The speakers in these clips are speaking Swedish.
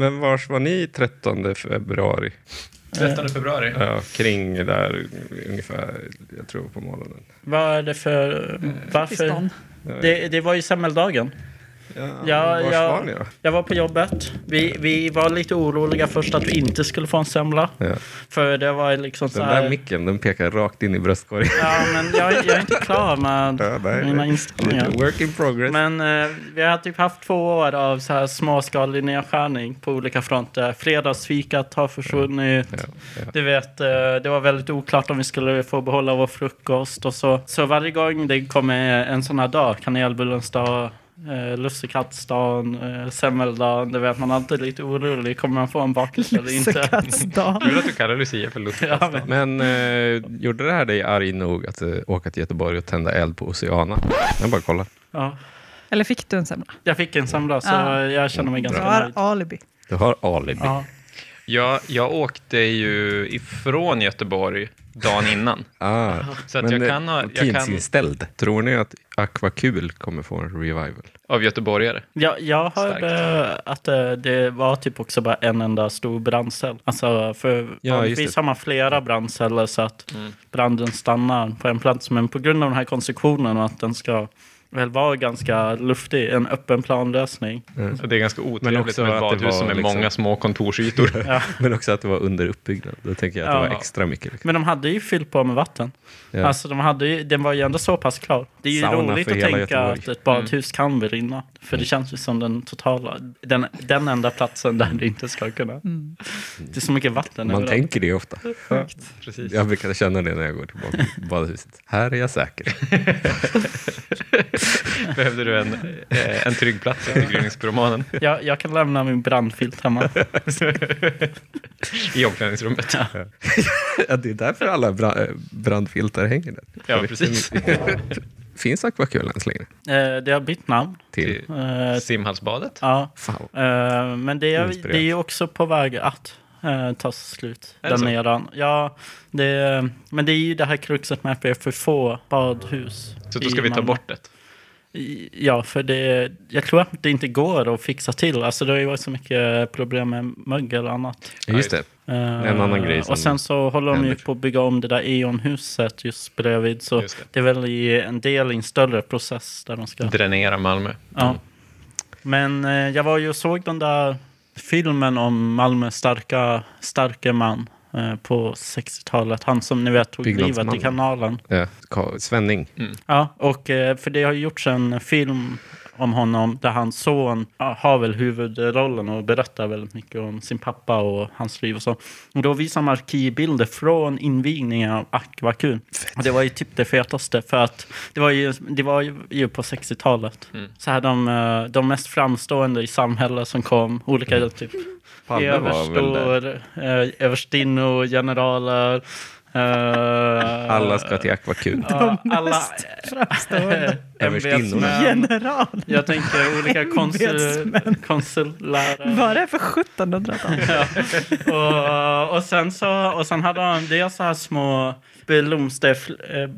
Men vars var ni 13 februari? 13 februari. Ja, kring där ungefär, jag tror på morgonen. Vad är det för... Varför? Pakistan. Det, det var ju semmeldagen. Ja, Ja, vars ja. var ni då? Jag var på jobbet. Vi, vi var lite oroliga först att vi inte skulle få en semla. Ja. För det var liksom så Den här... där micken, den pekar rakt in i bröstkorgen. Ja, men jag, jag är inte klar med Ja, nej, mina inställningar. Work in progress. Men eh, vi har typ haft två år av så här småskalig nedskärning på olika fronter. Fredagsfikat har försvunnit. Ja. Du vet, eh, det var väldigt oklart om vi skulle få behålla vår frukost och så. Så varje gång det kommer en sån här dag, kanelbullens dag, eh, lussekattdagen, eh, semmeldagen, det vet man alltid lite orolig. Kommer man få en bakelse eller inte? Kul att du kallar Lucia för Lucia. Ja, men, Men eh, gjorde det här dig arg nog att eh, åka till Göteborg och tända eld på Oceana? Jag bara kolla. ja. Eller fick du en semla? Jag fick en semla så Ja. jag känner mig Du ganska har nöjd. alibi. Du har alibi. Ja. Jag, jag åkte ju ifrån Göteborg dagen innan. Ah, Så att men jag eh, kan ha- jag kan-. Tror ni att Aquakul kommer få en revival? Av göteborgare. Jag, jag hörde att eh, det var typ också bara en enda stor brandcell. Alltså för Ja, vanligtvis det. har man flera brandceller så att Mm. branden stannar på en plats. Men på grund av den här konstruktionen och att den ska väl vara ganska luftig, en öppen planlösning. Och Det är ganska otrevligt också med ett att det badhus var som är liksom- många små kontorsytor. Men också att det var under uppbyggnad. Då tänker jag att det Ja. var extra mycket. Liksom. Men de hade ju fyllt på med vatten. Ja. Alltså de hade ju, den var ju ändå så pass klar. Det är ju Sauna roligt att tänka Göteborg. att ett badhus kan brinna. För det känns ju som den totala, den, den enda platsen där det inte ska kunna. Det är så mycket vatten Man överallt. tänker det ofta. Precis. Jag brukar känna det när jag går tillbaka till badhuset. Här är jag säker. Behövde du en, eh, en trygg plats efter gryningspromenaden Jag, jag kan lämna min brandfilt hemma. i omklädningsrummet. Ja, det är därför alla eh, brandfiltar hänger där. Ja, precis. Finns Aquakul ens längre? Eh, det har bytt namn. Till? Eh, Simhallsbadet. ja. Fan. Eh, men det är, det är ju också på väg att eh, ta slut. Är Den så? eran. Ja, det, men det är ju det här kruxet med att vi är för få badhus. Så då ska vi ta Malmö. bort det. Ja, för det, jag tror att det inte går att fixa till. Alltså det har ju varit så mycket problem med mögel och annat. Just det. Eh, En annan grej och sen så håller de ju på att bygga om det där E.ON-huset just bredvid. Så Just det. det. är väl i en del i en större process där de ska... Dränera Malmö. Ja. Men eh, jag var ju och såg den där filmen om Malmö starka, starke man på 60-talet. Han som ni vet tog livet i kanalen. Ja, Svenning. Ja, och eh, för det har ju gjorts en film om honom där hans son ja, har väl huvudrollen och berättar väldigt mycket om sin pappa och hans liv och så. Och då visar man arkivbilder från invigningen av Aquakul. Och det var ju typ det fetaste för att det var ju, det var ju, ju på 60-talet. Så här de, eh, de mest framstående i samhället som kom, olika typ Palme överstor, eh, överstinnor, generaler. Eh, Alla ska till Aquakul. Ja, alla Framstående. General. Jag tänker olika konsul, konsulära. Vad är det för 1700-tal? och, och, sen så, och sen hade de det är så här små blomsterfl,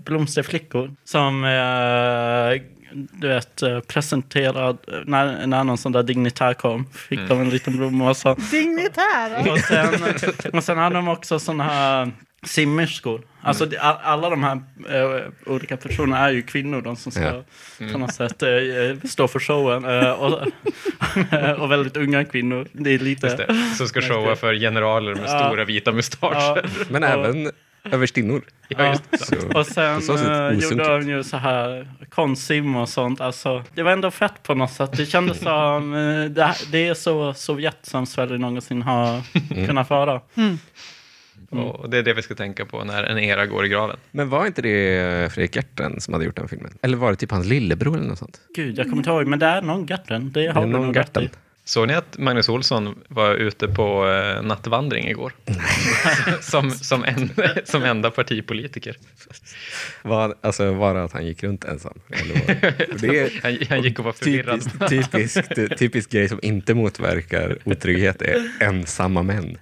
blomsterflickor som eh, du vet eh, presenterad när, när någon sån där dignitär kom. Fick de en liten blomma och så. Dignitär. Och sen, och sen hade de också såna här simmerskor. Alltså all- alla de här eh, olika personerna är ju kvinnor, de som ska Ja. på något sätt eh, stå för showen. Eh, och, och väldigt unga kvinnor. Det är lite... Det. Som ska showa för generaler med Ja. stora vita Ja, mustascher. Men och- även överstinnor. Ja, Och sen gjorde de ju så här konstsim och sånt. Alltså, det var ändå fett på något sätt. Det kändes som det, det är så Sovjet som Sverige någonsin har Mm. kunnat vara. Och det är det vi ska tänka på när en era går i graven. Men var inte det Fredrik Gertten som hade gjort den filmen? Eller var det typ hans lillebror eller något sånt? Gud, jag kommer inte ihåg, men det är någon Gerten. Det Det har är du någon nog rätt i. Gertten. Såg ni att Magnus Olsson var ute på eh, nattvandring igår? som, som, en, som enda partipolitiker. Var, alltså, var det att han gick runt ensam? Eller var det, för det är Han, han gick och var förvirrad. typiskt, typiskt, typisk grej som inte motverkar otrygghet är ensamma män.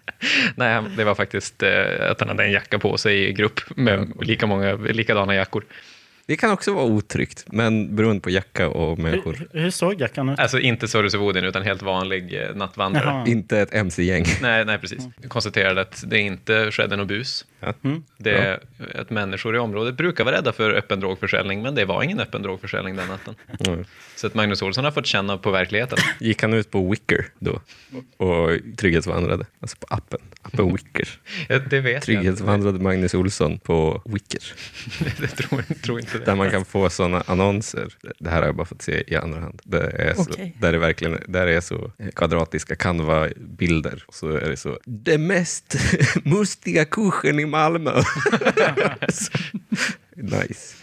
Nej, det var faktiskt eh, att han hade en jacka på sig i grupp med lika många likadana jackor. Det kan också vara otryggt, men beroende på jacka och människor. Hur, hur såg jackan ut? Alltså inte Sorus of Odin, utan helt vanlig eh, nattvandrare. Jaha. Inte ett mc-gäng. Nej, nej, precis. Jag konstaterade att det inte skedde något bus. Ja. Mm. Det är att människor i området brukar vara rädda för öppen drogförsäljning, men det var ingen öppen drogförsäljning den natten. Mm. Så att Magnus Olsson har fått känna på verkligheten. Gick han ut på Wicker då och trygghetsvandrade? Alltså på appen. Appen Wicker. Ja, Det vet jag. Trygghetsvandrade Magnus Olsson på Wicker. Det tror, tror inte det. Där man kan få sådana annonser. Det här har jag bara fått se i andra hand. Det är så, Okej. Där det verkligen där är så kvadratiska Canva-bilder. Så är det så, det mest mustiga kursen i Malmö. Nice.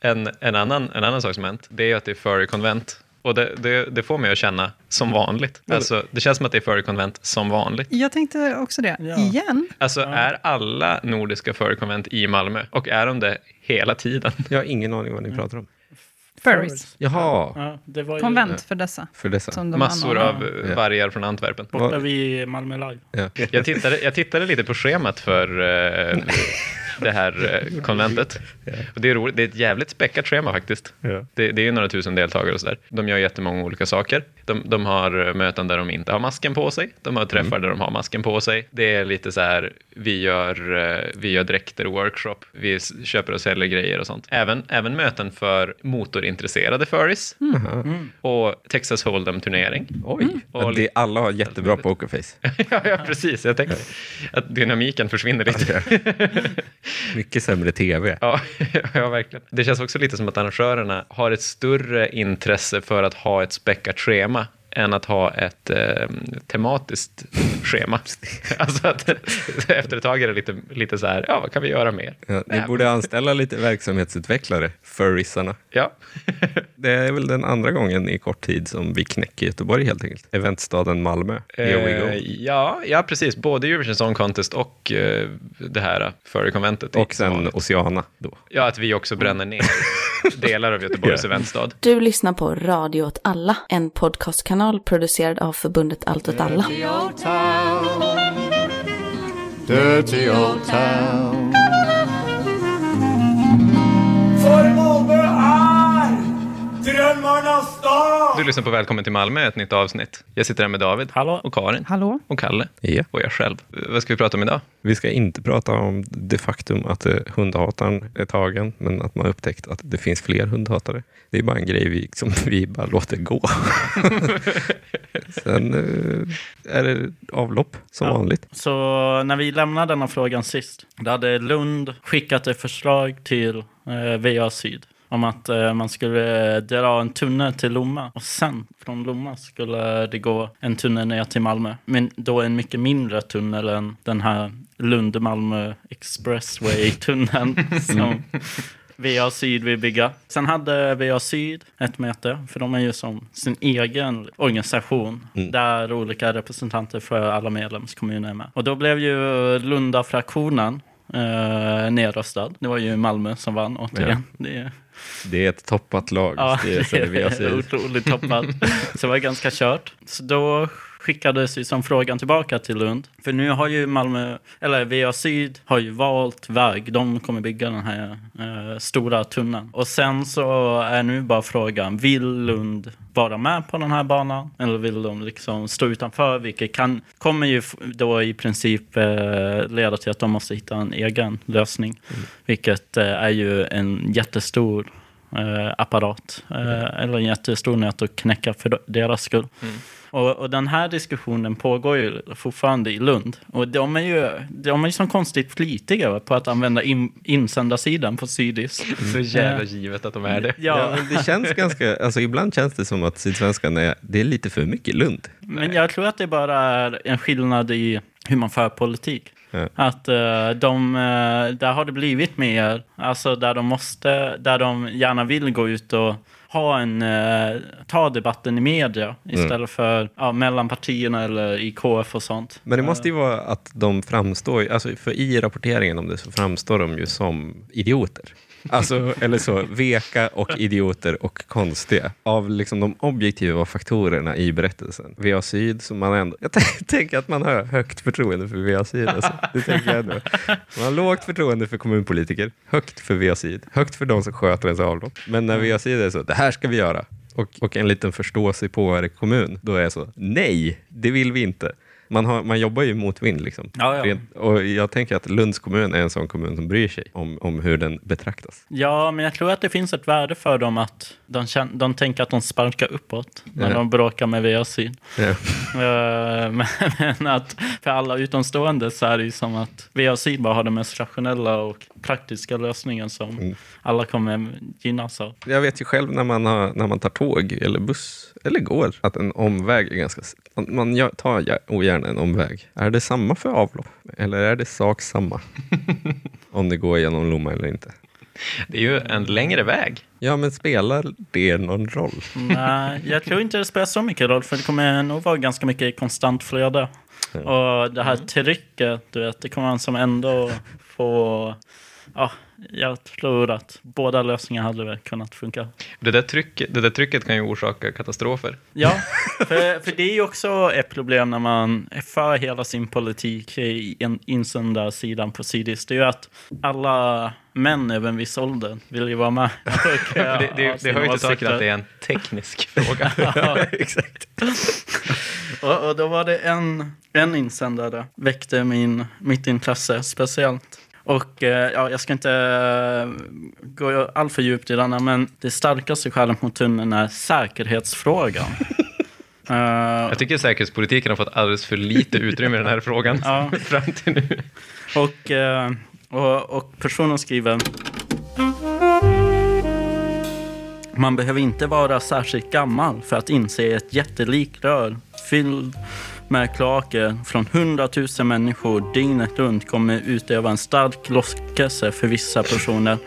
En, en, annan, en annan sak som hänt, det är att det är furry-konvent. Och det, det, det får mig att känna som vanligt. Alltså, det känns som att det är furry-konvent som vanligt. Jag tänkte också det. Ja. Igen? Alltså är alla nordiska furry-konvent i Malmö? Och är de det hela tiden? Jag har ingen aning vad ni pratar om. Furries. Jaha, Ja, det var ju Konvent för dessa. för dessa. Som de Massor av Ja. vargar från Antwerpen. borta vid Malmö Live. Ja. Jag tittade, jag tittade lite på schemat för eh, det här eh, konventet. Och det är roligt, det är ett jävligt späckat schema faktiskt. Ja. Det, det är ju några tusen deltagare och sådär. De gör jättemånga olika saker. De, de har eh, möten där de inte har masken på sig. De har träffar där de har masken på sig. Det är lite så här, vi gör, eh, vi gör dräkter och workshop. Vi köper och säljer grejer och sånt. Även, även möten för motorintresserade furries. Och Texas Hold'em-turnering. Oj, Och ja, li- det, alla har jättebra pokerface. ja, ja, precis. Jag tänkte att dynamiken försvinner lite. Mycket sämre tv. Ja, ja, verkligen. Det känns också lite som att arrangörerna har ett större intresse för att ha ett späckat schema än att ha ett eh, tematiskt schema. alltså att efter ett tag är det lite, lite så här, ja, vad kan vi göra mer? Ja, ni borde anställa lite verksamhetsutvecklare, furrissarna. Ja, Det är väl den andra gången i kort tid som vi knäcker Göteborg helt enkelt. Eventstaden Malmö. Here we Eh, go. ja, ja, precis. Både Eurovision Song Contest och eh, det här Furry-konventet. Och sen Oceana då. Ja, att vi också bränner ner delar av Göteborgs Ja. eventstad. Du lyssnar på Radio åt alla, en podcastkanal kanal producerad av förbundet Allt åt alla. Dirty old town. Dirty old town. Du lyssnar på Välkommen till Malmö, ett nytt avsnitt. Jag sitter här med David Hallå. och Karin Hallå? och Kalle Ja. och jag själv. Vad ska vi prata om idag? Vi ska inte prata om det faktum att eh, hundhataren är tagen, men att man har upptäckt att det finns fler hundhatare. Det är bara en grej vi, som vi bara låter gå. Sen eh, är det avlopp som Ja. vanligt. Så när vi lämnade den här frågan sist, då hade Lund skickat ett förslag till eh, VA Syd om att eh, man skulle dra en tunnel till Lomma och sen från Lomma skulle det gå en tunnel ner till Malmö. Men då en mycket mindre tunnel än den här Lund-Malmö Expressway-tunneln som VA Syd vill bygga. Sen hade VA Syd ett möte, för de är ju som sin egen organisation där olika representanter för alla medlemskommuner är med. Och då blev ju Lunda-fraktionen eh, nedröstad. Det var ju Malmö som vann återigen. Det, Det är ett toppat lag. ja, det är otroligt toppat. Så det var ganska kört. Så då skickades ju som frågan tillbaka till Lund. För nu har ju Malmö, eller VA Syd har ju valt väg. De kommer bygga den här eh, stora tunneln. Och sen så är nu bara frågan, vill Lund vara med på den här banan? Eller vill de liksom stå utanför? Vilket kan, kommer ju då i princip eh, leda till att de måste hitta en egen lösning. Vilket eh, är ju en jättestor eh, apparat. Eh, eller en jättestor nöt att knäcka för deras skull. Och, och den här diskussionen pågår ju fortfarande i Lund. Och de är ju, de är ju som konstigt flitiga på att använda in, insändarsidan på Sydis. Så jävla givet att de är det. Ja, Ja, men det känns ganska, alltså ibland känns det som att Sydsvenskan är, det är lite för mycket Lund. men jag tror att det bara är en skillnad i hur man för politik. Ja. Att eh, de, eh, där har det blivit mer, alltså där de måste, där de gärna vill gå ut och ha en, eh, ta debatten i media istället för ja, mellan partierna eller i KF och sånt. Men det måste ju vara att de framstår, alltså för i rapporteringen om det så framstår de ju som idioter. Alltså, eller så, veka och idioter och konstiga. Av liksom de objektiva faktorerna i berättelsen. VA Syd, som man ändå... Jag tänker att man har högt förtroende för VA Syd. Alltså. Det tänker jag ändå. Man har lågt förtroende för kommunpolitiker, högt för VA Syd, högt för de som sköter ens avlopp. Men när VA Syd är så, det här ska vi göra. Och, och en liten förståsigpåare kommun, då är jag så, nej, det vill vi inte. Man, har, man jobbar ju mot vind. Liksom. Ja, ja. Och jag tänker att Lunds kommun är en sån kommun som bryr sig om, om hur den betraktas. Ja, men jag tror att det finns ett värde för dem att de, känn, de tänker att de sparkar uppåt när Ja. de bråkar med VA Syd. Ja. Eh, men, men att för alla utomstående så är det ju som att VA Syd bara har den mest rationella och praktiska lösningen som Mm. alla kommer gynnas av. Jag vet ju själv när man, har, när man tar tåg eller buss eller går att en omväg är ganska... Man, tar gär- ogärna en omväg. Är det samma för avlopp? Eller är det sak samma? Om det går genom Lomma eller inte. Det är ju en längre väg. Ja, men spelar det någon roll? Nej, jag tror inte det spelar så mycket roll för det kommer nog vara ganska mycket i konstant flöde. Och det här trycket, du vet, det kommer man som ändå få... Ja, jag tror att båda lösningar hade väl kunnat funka. Det där, trycket, det där trycket kan ju orsaka katastrofer. Ja, för, för det är ju också ett problem när man för hela sin politik i en insända sidan på Sidis. Det är ju att alla män över en viss ålder vill ju vara med. Det, det, det hör ju till saken att det är en teknisk fråga. Exakt. Och, och då var det en, en insändare väckte min, mitt intresse speciellt. Och eh, ja, jag ska inte eh, gå allt för djupt i denna, men det starkaste skälet mot tunneln är säkerhetsfrågan. Eh, Jag tycker säkerhetspolitiken har fått alldeles för lite utrymme i den här frågan Ja. fram till nu. och, eh, och, och personen skriver Man behöver inte vara särskilt gammal för att inse ett jättelikt rör fylld med kloaker från hundratusen människor dygnet runt kommer utöva en stark lockelse för vissa personer.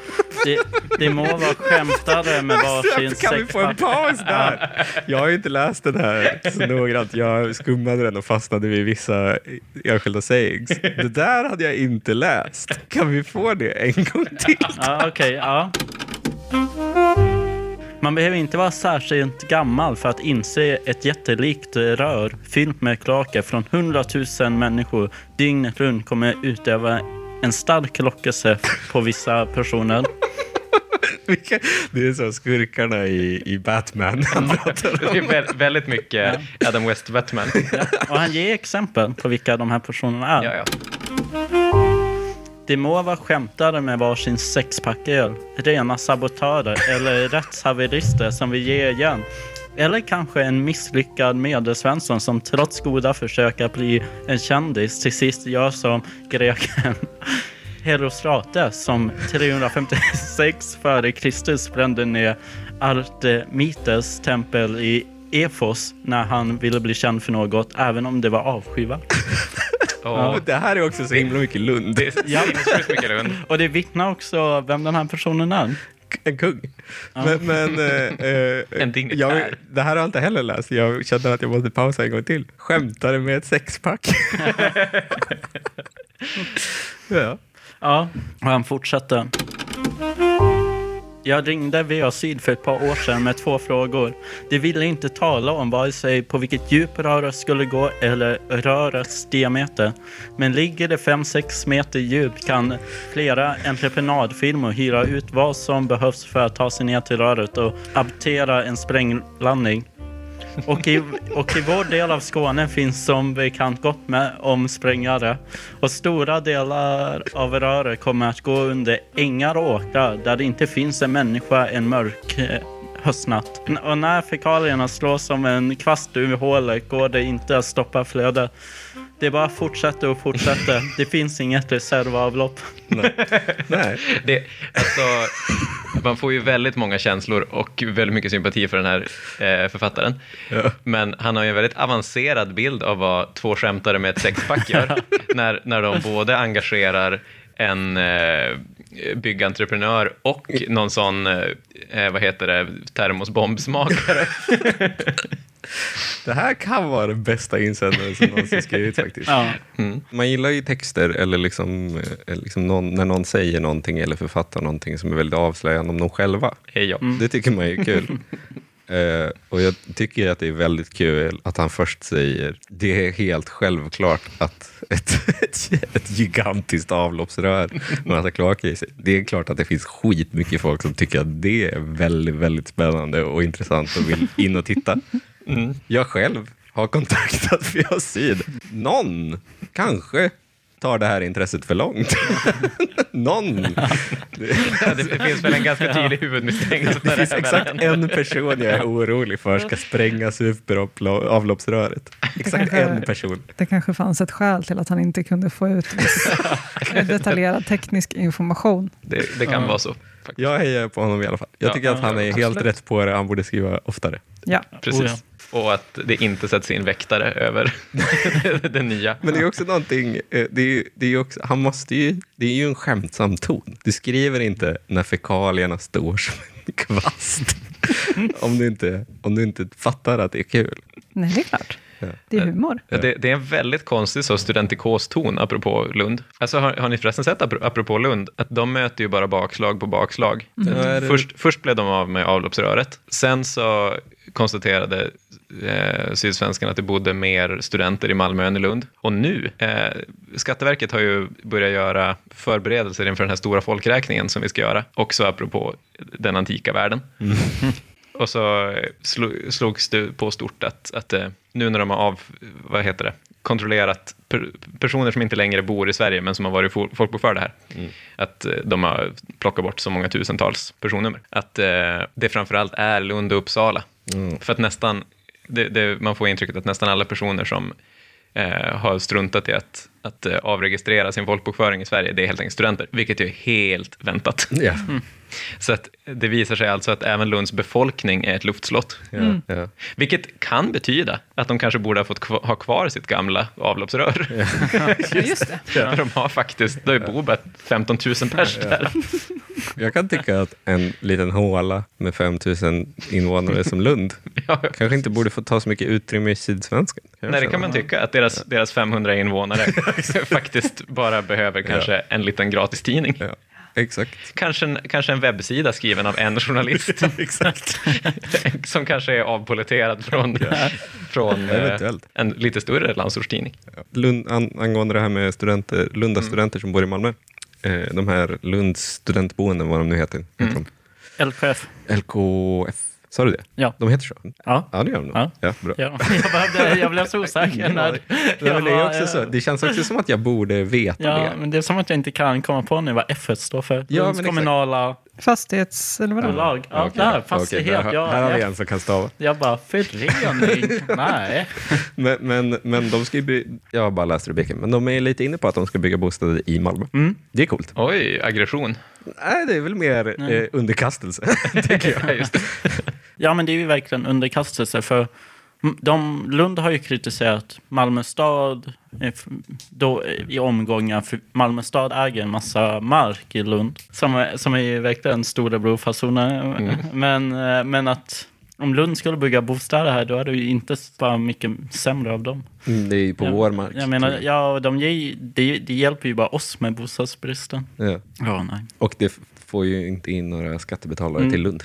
Det, det må vara skämtare med varsin Kan vi få en sexpack. paus där? Jag har ju inte läst den här så noggrant. Jag skummade den och fastnade vid vissa enskilda sayings. Det där hade jag inte läst. Kan vi få det en gång till? Ja, okej, ja. Man behöver inte vara särskilt gammal för att inse ett jättelikt rör fyllt med kloaker från hundratusen människor dygnet runt kommer utöva en stark lockelse på vissa personer. Det är så skurkarna i, i Batman han. Det är vä- väldigt mycket Adam West Batman. Och han ger exempel på vilka de här personerna är. Ja, ja. Vara skämtare med varsin sexpack öl, rena sabotörer eller rättshaverister som vill ge igen. Eller kanske en misslyckad medelsvensson som trots goda försök att bli en kändis till sist gör som greken Herostrates som 356 före Kristus brände ner Artemites tempel i Efos när han ville bli känd för något, även om det var avskyvärt. Och Det här är också så himla mycket Lund. det är sinnessjukt mycket lugn. Och det vittnar också vem den här personen är. En kung. Men, men eh, eh, En dignitär. jag, det här har jag inte heller läst. Jag kände att jag måste pausa en gång till. Skämtade med ett sexpack. ja. Ja, och han fortsätter. Jag ringde VA Syd för ett par år sedan med två frågor. De ville inte tala om vare sig på vilket djup röret skulle gå eller rörets diameter. Men ligger det 5-6 meter djupt kan flera entreprenadfirmor hyra ut vad som behövs för att ta sig ner till röret och abtera en spränglandning. Och i, och i vår del av Skåne finns som bekant gott med om sprängare. Och stora delar av röret kommer att gå under ängar och åkrar där det inte finns en människa en mörk eh, höstnatt. Och när fekalierna slår som en kvast ur hålet går det inte att stoppa flödet. Det bara fortsätter och fortsätter. Det finns inget reservavlopp. Nej. Det, alltså, man får ju väldigt många känslor och väldigt mycket sympati för den här eh, författaren. Ja. Men han har ju en väldigt avancerad bild av vad två skämtare med ett sexpack gör. när, när de både engagerar en, eh, byggentreprenör och någon sån, eh, eh, vad heter det, termosbombsmakare. Det här kan vara den bästa insändaren som någonsin skrivit faktiskt. Ja. Man gillar ju texter eller liksom, eh, liksom någon, när någon säger någonting eller författar någonting som är väldigt avslöjande om dem själva. Hej ja. Det tycker man är kul. Eh, och jag tycker att det är väldigt kul att han först säger det är helt självklart att ett, ett, ett gigantiskt avloppsrör med massa kloaker i sig. Det är klart att det finns skitmycket folk som tycker att det är väldigt, väldigt spännande och intressant och vill in och titta. Jag själv har kontaktat via Syd. Någon kanske tar det här intresset för långt. Någon. Ja, det, det finns väl en ganska tydlig huvudmisstänkt. Det finns exakt en person jag är orolig för ska spränga superavloppsröret. Exakt en person. Det kanske fanns ett skäl till att han inte kunde få ut detaljerad teknisk information. Det, det kan vara så. faktiskt. Jag hejar på honom i alla fall. Jag Ja, tycker att han är helt absolut. rätt på det. Han borde skriva oftare. Ja, Precis. Och att det inte sätts in väktare över det nya. Men det är också någonting, eh, det är, ju- det är också, han måste ju, det är ju en skämtsam ton. Du skriver inte när fekalierna står som en kvast. om, du inte, om du inte fattar att det är kul. nej det är klart. Ja. Det är humor. Ja, Det, det är en väldigt konstig så studentikos ton apropå Lund. Alltså, har, har ni förresten sett apro- apropå Lund att de möter ju bara bakslag på bakslag. Är det- Först, först blev de av med avloppsröret. Sen så konstaterade eh, Sydsvenskan att det bodde mer studenter i Malmö än i Lund. Och nu, eh, Skatteverket har ju börjat göra förberedelser inför den här stora folkräkningen som vi ska göra. Också apropå den antika världen. Och så eh, slo- slogs det på stort att, att eh, nu när de har av, vad heter det, kontrollerat per, personer som inte längre bor i Sverige men som har varit fol- folkbokförda här, att eh, de har plockat bort så många tusentals personnummer. Att eh, det framförallt är Lund och Uppsala. För att nästan, det, det, man får intrycket att nästan alla personer som eh, har struntat i att, att eh, avregistrera sin folkbokföring i Sverige, det är helt enkelt studenter, vilket ju är helt väntat. Ja. Så att det visar sig alltså att även Lunds befolkning är ett luftslott. Ja, ja. Vilket kan betyda att de kanske borde ha fått kva- ha kvar sitt gamla avloppsrör. Ja, just det. För de har faktiskt, det bor bara 15 000 pers där. Jag kan tycka att en liten håla med 5000 invånare som Lund Ja, kanske inte borde få ta så mycket utrymme i Sydsvenskan. Nej, det kan man tycka, att deras, deras 500 invånare faktiskt bara behöver kanske en liten gratis tidning. Ja, exakt. Kanske en, kanske en webbsida skriven av en journalist. exakt. som kanske är avpoliterad från, från eh, en lite större landsortstidning. Lund, an, angående det här med studenter, Lunda Mm. studenter som bor i Malmö. Eh, de här Lunds studentboenden, vad de nu heter. heter Mm. LKF. LKF, sa du det? Ja. De heter så? Ja. Ja, det gör de. nog. Ja. Ja, bra. Ja, jag, behövde, jag blev så osäker. När, men det, är också så, det känns också som att jag borde veta Ja, det. men det är som att jag inte kan komma på nu vad F står för. Ja, Lunds kommunala Fastighets... Eller vadå? bolag. Ja, Okej, där, fastighet. här, ja, här har vi jag, en som kan stava. jag bara, förening? Nej. Men, men, men de ska ju by- jag har bara läst rubriken, men de är lite inne på att de ska bygga bostäder i Malmö. Mm. Det är coolt. Oj, aggression. Nej, det är väl mer eh, underkastelse, tycker jag. Ja, just det. Ja, men det är ju verkligen underkastelse. För de, Lund har ju kritiserat Malmö stad eh, då, eh, i omgångar. För Malmö stad äger en massa mark i Lund. Som är, som är ju verkligen storebrorfasoner. Men, eh, men att om Lund skulle bygga bostäder här, då är det ju inte bara mycket sämre av dem. Mm, det är ju på jag, vår mark. Jag menar, ja, de ger, det, det hjälper ju bara oss med bostadsbristen. Ja. Ja, nej. Och det får ju inte in några skattebetalare Mm. till Lund.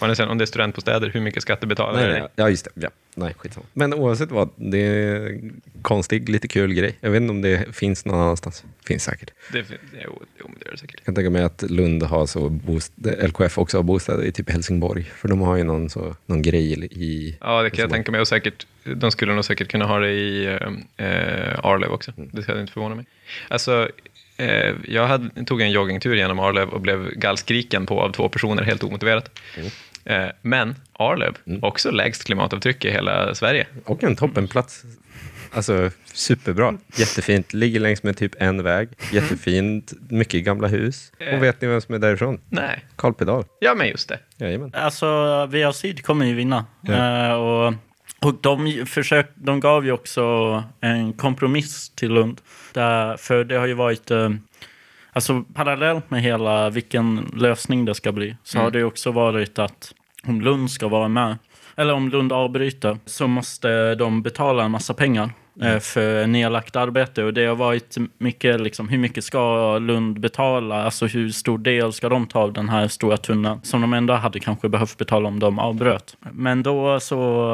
Sidan, om det är studentbostäder, hur mycket skattebetalare Nej, nej, det? ja, just det. Ja. Nej, skitsamma. Men oavsett vad, det är en konstig, lite kul grej. Jag vet inte om det finns någon annanstans. Finns säkert. Det, det, jo, det är det säkert. Jag kan tänka mig att Lund har så bost- LKF också har bostäder i typ Helsingborg. För de har ju någon, så, någon grej i... Ja, det kan jag tänka mig. Och säkert, de skulle nog säkert kunna ha det i eh, Arlev också. Det skulle inte förvåna mig. Alltså, eh, jag hade, tog en joggingtur genom Arlev och blev gallskriken på av två personer helt omotiverat. Eh, men Arlev, också lägst klimatavtryck i hela Sverige. Och en toppenplats. Alltså superbra. Jättefint. Ligger längs med typ en väg. Jättefint. Mycket gamla hus. Och vet ni vem som är därifrån? Nej, Karl Pedal. ja men just det. Jajamän. Alltså, VA Syd kommer ju vinna. Ja. Eh, och och de, försök, de gav ju också en kompromiss till Lund. Där, för det har ju varit... eh, Alltså parallellt med hela vilken lösning det ska bli så har det också varit att om Lund ska vara med, eller om Lund avbryter, så måste de betala en massa pengar eh, för nedlagt arbete. Och det har varit mycket, liksom, hur mycket ska Lund betala? Alltså hur stor del ska de ta av den här stora tunneln som de ändå hade kanske behövt betala om de avbröt. Men då så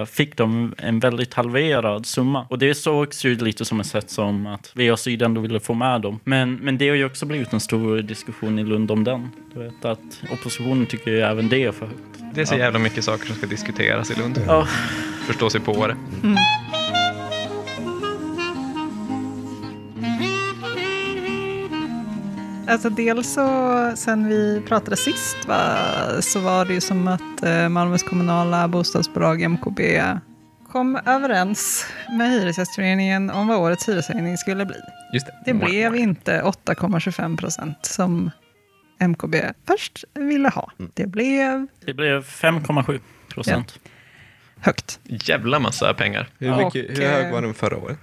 eh, fick de en väldigt halverad summa. Och det sågs ju lite som ett sätt som att VA Syd ändå ville få med dem. Men, men det har ju också blivit en stor diskussion i Lund om den. Du vet att oppositionen tycker ju även det är för högt. Det är så jävla mycket saker som ska diskuteras i Lund. Ja. Förstå sig på det. Alltså dels så, sen vi pratade sist, va, så var det ju som att eh, Malmös kommunala bostadsbolag MKB kom överens med Hyresgästföreningen om vad årets hyreshöjning skulle bli. Just det. Det blev inte 8,25 procent som MKB först ville ha. Det blev Det blev 5,7 procent. högt. Jävla massa pengar. Hur, mycket, Och, hur hög eh, var den förra året?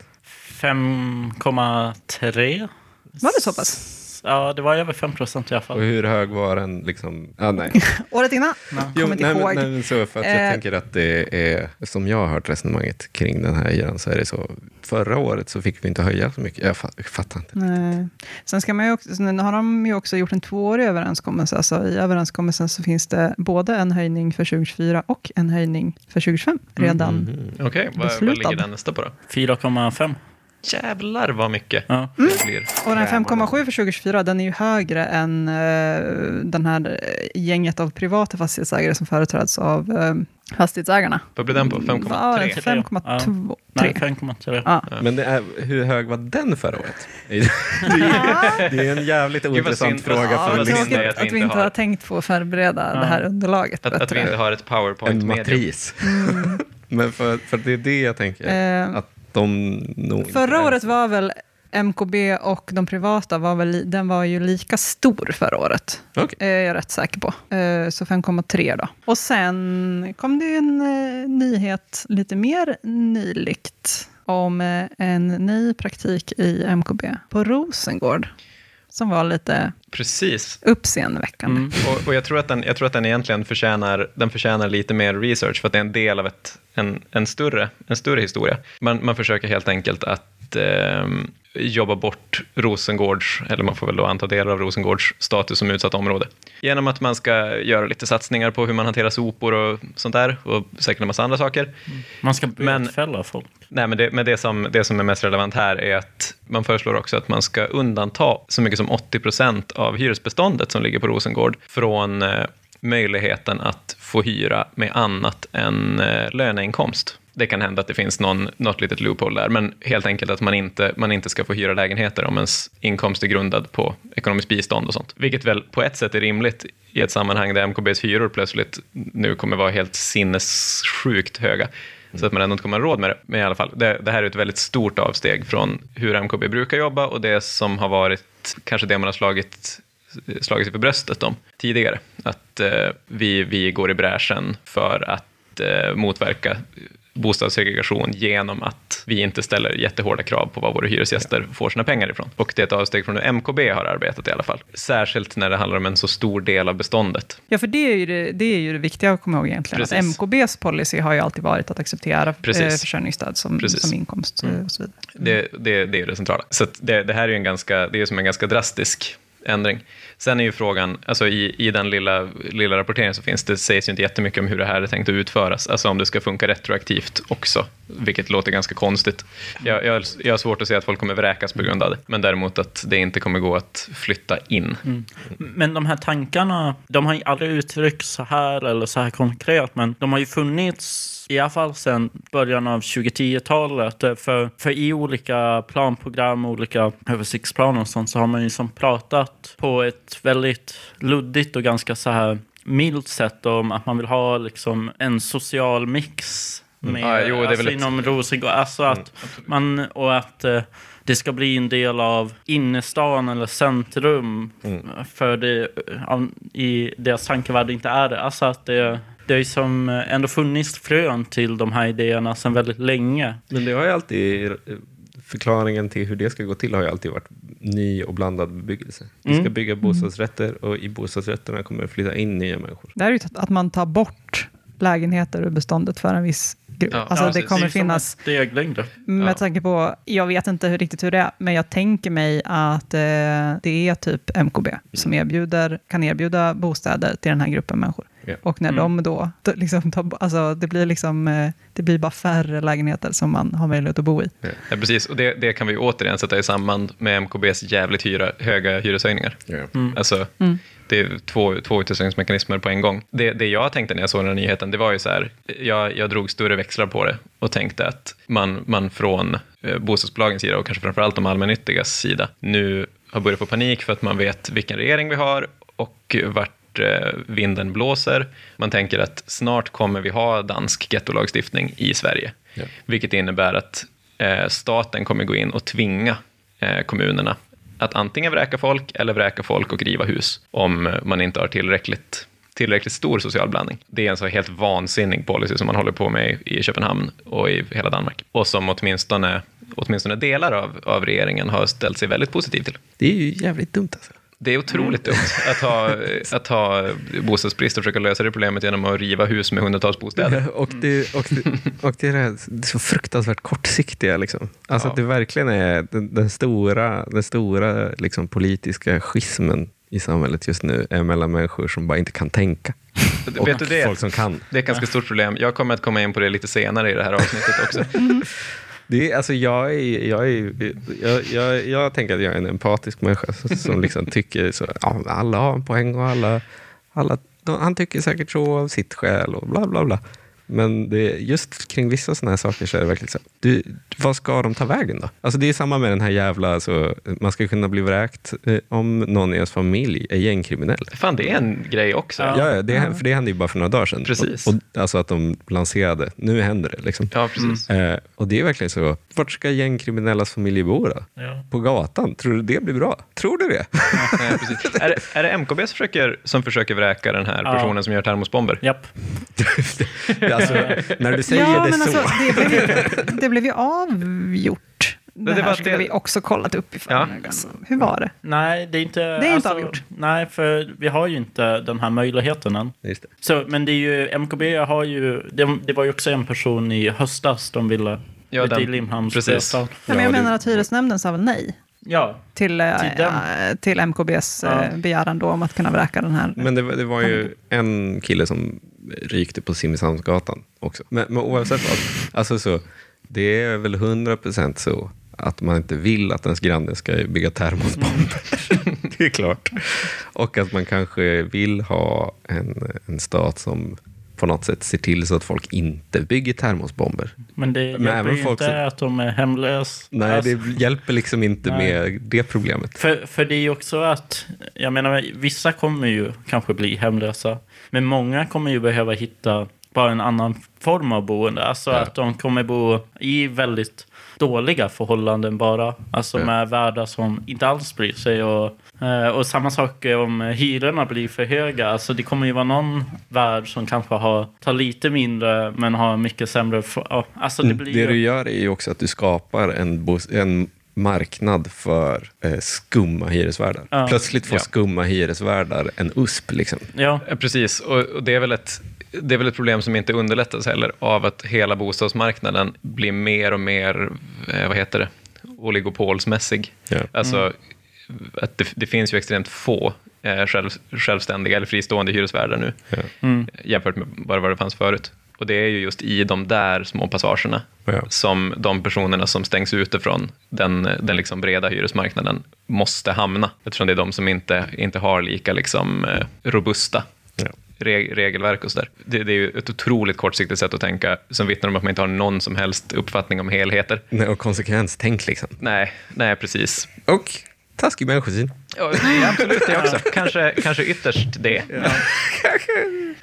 5,3. Var det så pass? Ja, det var över 5 procent i alla Och fall. hur hög var den? Liksom? Ah, nej. Året innan? Jo, Kommer inte nej, men, ihåg. nej, men så för att jag Eh. tänker att det är, som jag har hört resonemanget kring den här hyran, så är det så. Förra året så fick vi inte höja så mycket. Jag, fa- jag fattar inte. Nej. Sen ska man ju också, nu har de ju också gjort en tvåårig överenskommelse. Alltså I överenskommelsen så finns det både en höjning för 2024 och en höjning för 2025 redan. Mhm. Okej, vad, vad ligger den nästa på då? 4,5. Jävlar vad mycket Ja. det blir. Och den 5,7 för 2024, den är ju högre än eh, den här eh, gänget av privata fastighetsägare som företräds av eh, fastighetsägarna. Vad blir den på? Vad var den? 5,3? 5,2? Nej, 3. 5,3. Ja. Men det är, hur hög var den förra året? Det är, det är en jävligt ointressant fråga för en synd tråkigt lyssnare. att vi att vi inte har- har tänkt på att förbereda Ja. det här underlaget Att, att vi inte har ett En powerpoint-medium. matris. Men för, för det är det jag tänker. Eh, Att de nog inte Förra ens- året var väl MKB och de privata, var väl, den var ju lika stor förra året. Okej. är jag rätt säker på. Eh, Så 5,3 då. Och sen kom det en eh, nyhet lite mer nyligt om eh, en ny praktik i MKB på Rosengård. Som var lite Precis. uppseendeväckande. Mm. Och, och jag, tror att den, jag tror att den egentligen förtjänar, den förtjänar lite mer research för att det är en del av ett, en, en, större, en större historia. Man, man försöker helt enkelt att eh, jobba bort Rosengårds, eller man får väl då anta delar av Rosengårds status som utsatt område. Genom att man ska göra lite satsningar på hur man hanterar sopor och sånt där och säkert en massa andra saker. Man ska Men- bötfälla folk. Nej, men, det, men det, som, det som är mest relevant här är att man föreslår också att man ska undanta så mycket som 80 procent av hyresbeståndet som ligger på Rosengård från eh, möjligheten att få hyra med annat än eh, löneinkomst. Det kan hända att det finns någon, något litet loophole där, men helt enkelt att man inte, man inte ska få hyra lägenheter om ens inkomst är grundad på ekonomiskt bistånd och sånt. Vilket väl på ett sätt är rimligt i ett sammanhang där MKBs hyror plötsligt nu kommer vara helt sinnessjukt höga. Så att man ändå inte kommer ha råd med det. Men i alla fall, det, det här är ett väldigt stort avsteg från hur MKB brukar jobba och det som har varit kanske det man har slagit, slagit sig för bröstet om tidigare. Att eh, vi, vi går i bräschen för att eh, motverka bostadssegregation genom att vi inte ställer jättehårda krav på vad våra hyresgäster får sina pengar ifrån. Och det är ett avsteg från hur MKB har arbetat i alla fall. Särskilt när det handlar om en så stor del av beståndet. Ja, för det är, ju det, det är ju det viktiga att komma ihåg egentligen. Att Precis. MKBs policy har ju alltid varit att acceptera Precis. eh, försörjningsstöd som, Precis. som inkomst eh, och så vidare. Det, det, det är det centrala. Så att det, det här är ju en ganska, det är som en ganska drastisk ändring. Sen är ju frågan, alltså i, i den lilla, lilla rapporteringen så finns det, sägs ju inte jättemycket om hur det här är tänkt att utföras, alltså om det ska funka retroaktivt också, vilket låter ganska konstigt. Jag, jag, jag har svårt att se att folk kommer vräkas på grund av det, men däremot att det inte kommer gå att flytta in. Mm. Men de här tankarna, de har ju aldrig uttryckts så här eller så här konkret, men de har ju funnits i alla fall sedan början av 2010-talet. Eh, För, för i olika planprogram, olika översiktsplaner och sånt, så har man ju som pratat på ett väldigt luddigt och ganska så här milt sätt om att man vill ha liksom en social mix med, Ja, jo, alltså inom Rosengård. Alltså att man, och att eh, det ska bli en del av innerstan eller centrum för det av, i deras tankevärld inte är det. Alltså att det, det är ju som ändå funnits frön till de här idéerna sedan väldigt länge. Men det har ju alltid förklaringen till hur det ska gå till har ju alltid varit ny och blandad bebyggelse. Vi ska Mm. bygga bostadsrätter och i bostadsrätterna kommer det flytta in nya människor. Det här är ju att man tar bort lägenheter ur beståndet för en viss grupp. Ja, alltså Ja, det kommer är som finnas, en steglängd. med Ja. tanke på, jag vet inte hur, riktigt hur det är, men jag tänker mig att eh, det är typ MKB som erbjuder, kan erbjuda bostäder till den här gruppen människor. Ja. Och när Mm. de då, då liksom alltså det blir liksom, eh, det blir bara färre lägenheter som man har möjlighet att bo i. Ja, precis, och det, det kan vi återigen sätta i samband med MKBs jävligt hyra, höga hyreshöjningar. Mm. Alltså, Mm. det är två, två utestängningsmekanismer på en gång. Det, det jag tänkte när jag såg den här nyheten, det var ju så här, jag, jag drog större växlar på det och tänkte att man, man från eh, bostadsbolagens sida och kanske framförallt de allmännyttigas sida nu har börjat få panik för att man vet vilken regering vi har och vart eh, vinden blåser. Man tänker att snart kommer vi ha dansk gettolagstiftning i Sverige, Ja. vilket innebär att eh, staten kommer gå in och tvinga eh, kommunerna att antingen vräka folk eller vräka folk och riva hus om man inte har tillräckligt, tillräckligt stor social blandning. Det är en så helt vansinnig policy som man håller på med i i Köpenhamn och i hela Danmark och som åtminstone, åtminstone delar av, av regeringen har ställt sig väldigt positiv till. Det är ju jävligt dumt alltså. Det är otroligt dumt att ha, att ha bostadsbrist och försöka lösa det problemet genom att riva hus med hundratals bostäder. och, det, och, det, och det är det här det är så fruktansvärt kortsiktiga. Liksom. Alltså Ja. att det verkligen är den, den stora, den stora liksom, politiska schismen i samhället just nu är mellan människor som bara inte kan tänka. Och Vet du det? folk som kan. Det är ett ganska stort problem. Jag kommer att komma in på det lite senare i det här avsnittet också. Det är, alltså jag, är, jag, är, jag, jag, jag tänker att jag är en empatisk människa som- liksom tycker så. Ja, alla har en poäng och alla, alla, han tycker säkert så av sitt skäl och bla bla bla. Men det, just kring vissa sådana här saker så är det verkligen så. Du, vad ska de ta vägen då? Alltså det är samma med den här jävla, alltså, man ska kunna bli vräkt eh, om någon i ens familj är gängkriminell. Fan, det är en grej också. Ja. Ja, ja, det, för det hände ju bara för några dagar sedan. Precis. Och, och, alltså att de lanserade, nu händer det. Liksom. Ja, precis. Eh, och det är verkligen så, vart ska gängkriminellas familjer bo då? Ja. På gatan? Tror du det blir bra? Tror du det? Precis. Är, det- är det MKB som försöker, som försöker vräka den här Ja. personen som gör termosbomber? Japp. alltså, när du säger ja, det men så. alltså, det, blev ju, det blev ju avgjort. Det, det här var skulle det- vi också kollat upp i Ja. Alltså. Hur var det? Nej, det är inte... är inte avgjort. Nej, för vi har ju inte den här möjligheten än. Just det. Så, men det är ju, MKB har ju, det, det var ju också en person i höstas de ville, Ja, den- Limhamns precis. Nej, men jag Ja, det- menar att hyresnämnden sa väl nej Ja, till, eh, Till MKBs Ja. eh, begäran då om att kunna vräka den här. Men det, var- det var ju en kille som rykte på Simrishamnsgatan också. Men, men oavsett vad, alltså så, det är väl 100% så att man inte vill att ens granne ska bygga termosbomber. det är klart. Och att man kanske vill ha en, en stat som på något sätt ser till så att folk inte bygger termosbomber. men det Men hjälper ju inte som- att de är hemlösa. Nej, Alltså, det hjälper liksom inte Nej. med det problemet. För, för det är ju också att, jag menar, vissa kommer ju kanske bli hemlösa. Men många kommer ju behöva hitta bara en annan form av boende. Alltså Ja. att de kommer bo i väldigt dåliga förhållanden bara. Alltså Ja. med värdar som inte alls bryr sig. Och, och samma sak om hyrorna blir för höga. Alltså det kommer ju vara någon värd som kanske har, tar lite mindre men har mycket sämre... Alltså det blir Det du gör är ju också att du skapar en, en marknad för eh, skumma hyresvärdar. Ja. Plötsligt får Ja. skumma hyresvärdar en USP. Liksom. Ja, Ja, Precis, och, och det, är väl ett, det är väl ett problem som inte underlättas heller av att hela bostadsmarknaden blir mer och mer, eh, vad heter det, oligopolsmässig. Ja. Alltså, att det, det finns ju extremt få eh, själv, självständiga eller fristående hyresvärdar nu Ja. mm. jämfört med bara vad det fanns förut. Och det är ju just i de där små passagerna Ja. som de personerna som stängs ute från den, den liksom breda hyresmarknaden måste hamna. Eftersom det är de som inte, inte har lika liksom, eh, robusta Ja. regelverk och sådär. Det, det är ju ett otroligt kortsiktigt sätt att tänka som vittnar om att man inte har någon som helst uppfattning om helheter. Nej, och konsekvenstänk liksom. Nej, nej precis. Och taskig människosyn. Ja, ja, absolut det också. Kanske, kanske ytterst det.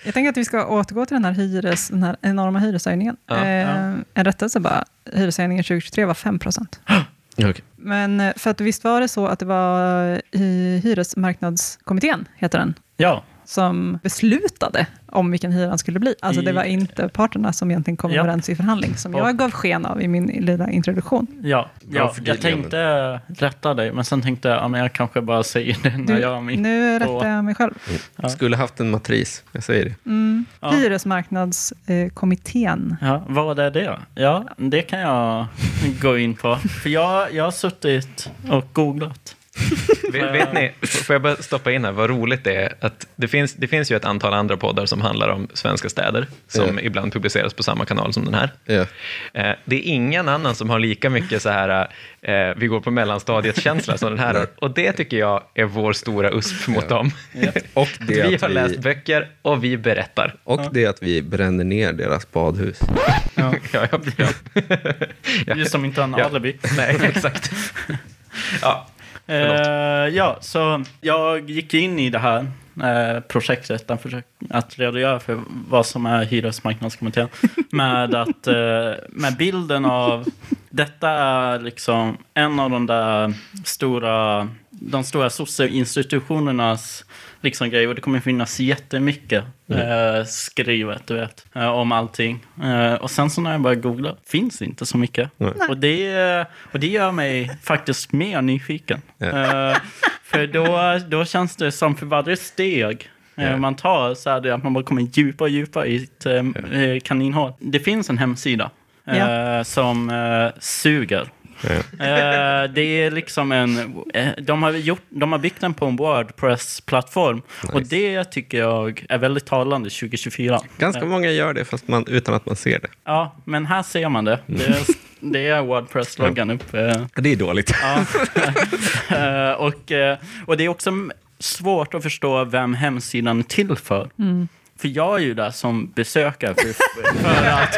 Jag tänker att vi ska återgå till den här, hyres, den här enorma hyreshöjningen. Ja, eh, ja. En rättelse bara. Hyreshöjningen 2023 var 5 procent. Okay. Men eh, för att visst var det så att det var i Hyresmarknadskommittén, heter den, ja. Som beslutade om vilken hyran skulle bli. Alltså det var inte parterna som egentligen kom Ja. överens i förhandling, som jag gav sken av i min lilla introduktion. Ja, ja jag tänkte rätta dig, men sen tänkte jag, ja, men jag kanske bara säger det när Du, jag är mitt nu rättar jag mig själv. Ja. Skulle haft en matris, jag säger det. Mm. Ja. Hyresmarknadskommittén. Ja, vad är det? Ja, det kan jag gå in på. För jag, jag har suttit och googlat. Vet, vet ni, får jag bara stoppa in här, vad roligt det är att det finns, det finns ju ett antal andra poddar som handlar om svenska städer, som Ja. ibland publiceras på samma kanal som den här. Eh, det är ingen annan som har lika mycket så här, eh, vi går på mellanstadiet-känsla som den här har. Och det tycker jag är vår stora USP mot dem. Och det, vi har vi, läst böcker och vi berättar. och det att vi bränner ner deras badhus. Ja. Ja, ja, ja. Du som inte har en Ja. alibi. Nej, exakt. Ja, Eh, ja, så jag gick in i det här eh, projektet att redogöra för vad som är hyresmarknadskommittén. Med, att, eh, med bilden av detta är liksom en av de där stora, de stora sosseinstitutionernas liksom grejer. Och det kommer finnas jättemycket eh, skrivet, du vet, eh, om allting. Eh, och sen så när jag började googla, finns inte så mycket. Nej. Och det, och det gör mig faktiskt mer nyfiken. Eh, för då, då känns det som för varje steg eh, Ja. man tar så är det att man bara kommer djupare och djupare i ett eh, eh, kaninhål. Det finns en hemsida eh, som eh, suger. Eh, det är liksom en... Eh, de, har gjort, de har byggt den på en Wordpress-plattform. Och det tycker jag är väldigt talande 2024. Ganska många gör det fast man, utan att man ser det. Ja, men här ser man det. Det är, det är Wordpress-loggan uppe. Det är dåligt. Ja. Eh, och, eh, och det är också m- svårt att förstå vem hemsidan är till för. För jag är ju där som besökare för, för, att,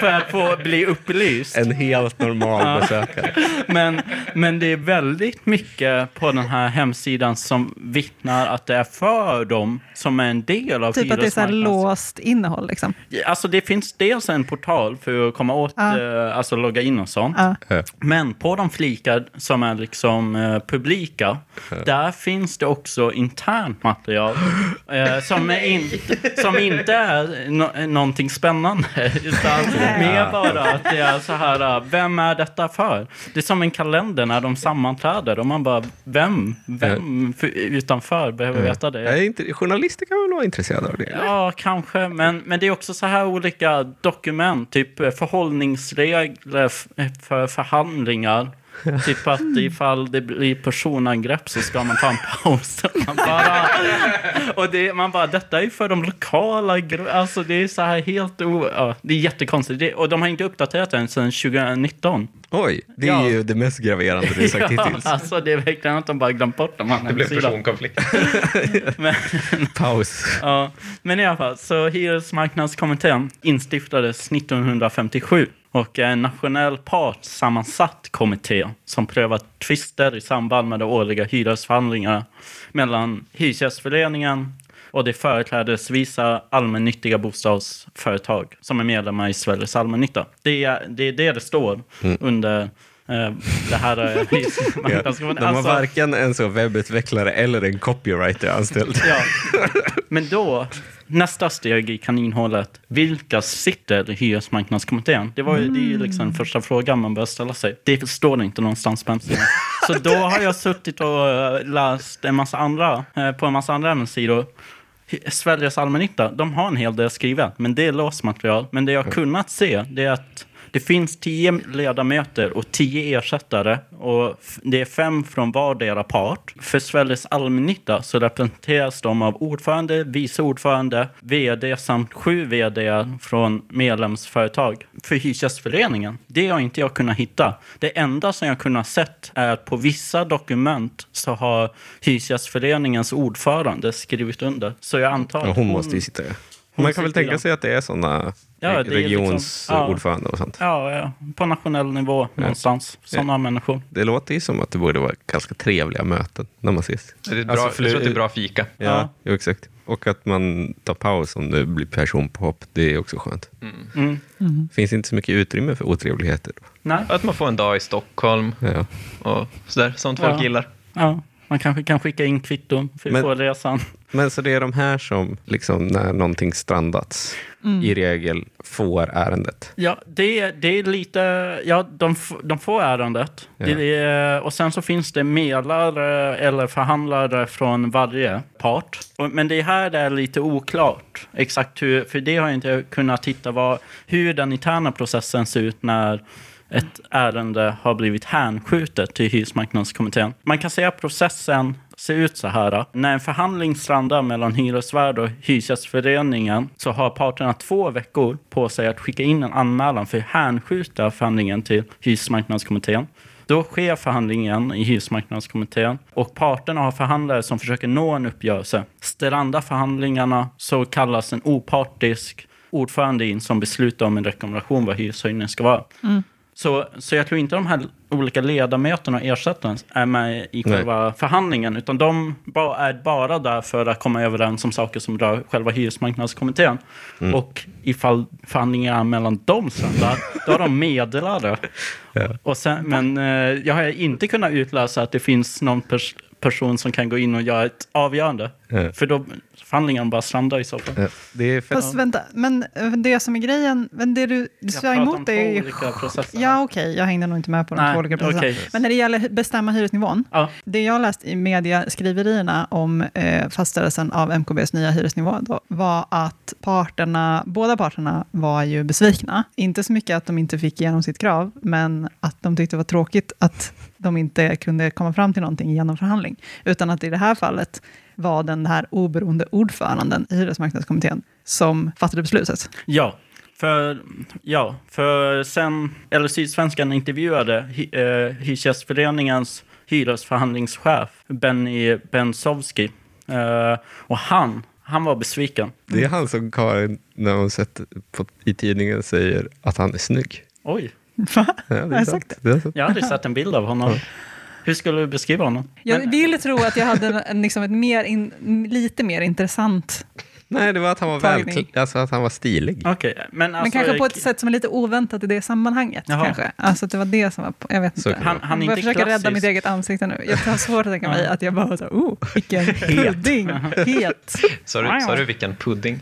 för att få bli upplyst. En helt normal besökare. Men, men det är väldigt mycket på den här hemsidan som vittnar att det är för dem som är en del av Typ att det är så här låst innehåll. Liksom. Alltså det finns dels en portal för att komma åt, Ja. eh, alltså logga in och sånt. Ja. Men på de flikar som är liksom eh, publika, där finns det också internt material eh, som, är in, som inte är no någonting spännande. Utan mer bara att det är så här, eh, vem är detta för? Det är som en kalender när de sammanträder och man bara, vem, vem för, utanför behöver veta det? Jag är inte, journalister kan väl vara intresserade av det? eller? Ja, kanske. Men, men det är också så här olika dokument, typ förhållningsregler för förhandlingar. Typ att ifall det blir personangrepp så ska man ta en paus. Man bara, och det, man bara, detta är ju för de lokala Alltså det är så här helt o... Ja, det är jättekonstigt. Det, och de har inte uppdaterat den sedan 2019. Oj, det är Ja. ju det mest graverande du sagt Ja, hittills. alltså det är verkligen att de bara glömt bort dem. det blev personkonflikt. Men, Paus. Ja, men i alla fall, så Hyresmarknadskommittén instiftades 1957 och är en nationell partssammansatt kommitté som prövar tvister i samband med de årliga hyresförhandlingarna mellan Hyresgästföreningen och de företrädesvisa allmännyttiga bostadsföretag som är medlemmar i Sveriges allmännytta. Det är det är det, det står under eh, det här eh, Ja. De har Alltså- varken en så webbutvecklare eller en copywriter anställd. Ja. Men då, nästa steg i kaninhålet. Vilka sitter i hyresmarknadskommittén? Det var ju det är ju liksom den första frågan man bör ställa sig. Det står inte någonstans på hemsidan. Så då har jag suttit och eh, läst en massa andra, eh, på en massa andra hemsidor. Sveriges allmännytta, de har en hel del skrivet, men det är låst material. Men det jag har kunnat se, det är att det finns tio ledamöter och tio ersättare och det är fem från vardera part. För Sveriges allmännytta så representeras de av ordförande, vice ordförande, vd samt sju vd från medlemsföretag. För Hyresgästföreningen, det har inte jag kunnat hitta. Det enda som jag kunnat sett är att på vissa dokument så har Hyresgästföreningens ordförande skrivit under. Så jag antar att hon måste ju sitta. Man kan väl tänka sig att det är sådana Ja, det är liksom- regionsordförande och sånt. Ja, ja, på nationell nivå någonstans. Sådana människor. Det låter ju som att det borde vara ganska trevliga möten när man ses. Det är, ett bra, Alltså, jag tror att det är bra fika. Ja, Ja. Exakt. Och att man tar paus om det blir personpåhopp, det är också skönt. Mm. Finns inte så mycket utrymme för otrevligheter. Nej. Att man får en dag i Stockholm Ja. och sådär. Sånt folk Ja. gillar. Ja, man kanske kan skicka in kvitton för att Men- få resan. Men så det är de här som, liksom, när någonting strandats, i regel får ärendet. Ja, det, det är lite... Ja, de, de får ärendet. Ja. Är, och sen så finns det medlare eller förhandlare från varje part. Men det här är lite oklart exakt hur... För det har jag inte kunnat titta vad, hur den interna processen ser ut när ett ärende har blivit hänskjutet till hyresmarknadskommittén. Man kan säga att processen ser ut så här. När en förhandling strandar mellan hyresvärd och hyresgästföreningen så har parterna två veckor på sig att skicka in en anmälan för att hänskjuta förhandlingen till hyresmarknadskommittén. Då sker förhandlingen i hyresmarknadskommittén och parterna har förhandlare som försöker nå en uppgörelse. Strandar förhandlingarna så kallas en opartisk ordförande in som beslutar om en rekommendation vad hyreshöjningen ska vara. Mm. Så, så jag tror inte de här olika ledamöterna och ersättarna är med i själva förhandlingen, utan de ba, är bara där för att komma överens om saker som rör själva hyresmarknadskommittén. Och ifall förhandlingarna mellan dem strandar, då har de meddelare. Och sen, men eh, jag har inte kunnat utläsa att det finns någon pers person som kan gå in och göra ett avgörande. Ja. För då förhandlingen bara strandar i så fall. Eh, Det är fett. Fast vänta, men eh, det som är grejen, men det du, du Jag svär pratar om emot två är ju... olika processer. Ja, okej, jag hängde nog inte med på de Nej, två olika processerna. okej. Men när det gäller bestämma hyresnivån, Ja. det jag läst i mediaskriverierna om eh, fastställelsen av MKBs nya hyresnivå då, var att parterna, båda parterna var ju besvikna. Inte så mycket att de inte fick igenom sitt krav, men att de tyckte det var tråkigt att de inte kunde komma fram till någonting genom förhandling. Utan att i det här fallet var den här oberoende ordföranden i hyresmarknadskommittén som fattade beslutet. Ja, för, ja, för sen, eller Sydsvenskan intervjuade hy, eh, Hyresgästföreningens hyresförhandlingschef Benny Bensovski. Eh, och han, han var besviken. Det är han som Karin, när hon sett på, i tidningen, säger att han är snygg. Oj, Va? Ja, det Har jag sagt Det sant. jag hade sett en bild av honom. Hur skulle du beskriva honom? Jag vill tro att jag hade en, liksom ett mer in, lite mer intressant, Nej, det var att han var väl, alltså att han var stilig. Okej, men alltså... men kanske på ett sätt som är lite oväntat i det sammanhanget. Jaha. Kanske. Alltså att det var det som var, på- jag vet inte. Han, han jag försöker rädda klassisk. mitt eget ansikte nu. Jag har svårt att tänka mig Ja. att jag bara så, oh, vilken pudding, het. Sa du, sa du vilken pudding?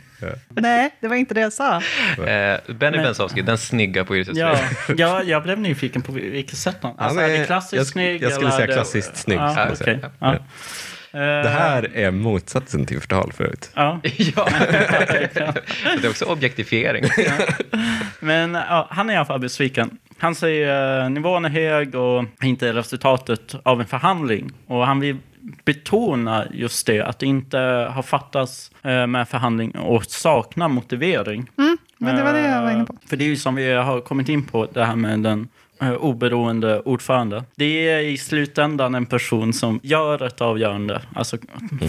Nej, det var inte det jag sa. Eh, Benny Bensowski, den snygga på Ja, Hyresgästföreningen. ja, jag blev nyfiken på vilket sätt han... Alltså, Han är är- det klassiskt jag- snygg? jag skulle eller säga klassiskt snygg, Ja, jag. Ja. Det här är motsatsen till förtal förut. Ja. ja, det är också objektifiering. Men ja, han är i alla fall besviken. Han säger uh, nivån är hög och inte resultatet av en förhandling. Och han vill betona just det, att det inte har fattats eh, med förhandling och saknar motivering. Men det var det jag var inne på. Eh, För det är ju som vi har kommit in på, det här med den oberoende ordförande. Det är i slutändan en person som gör ett avgörande, alltså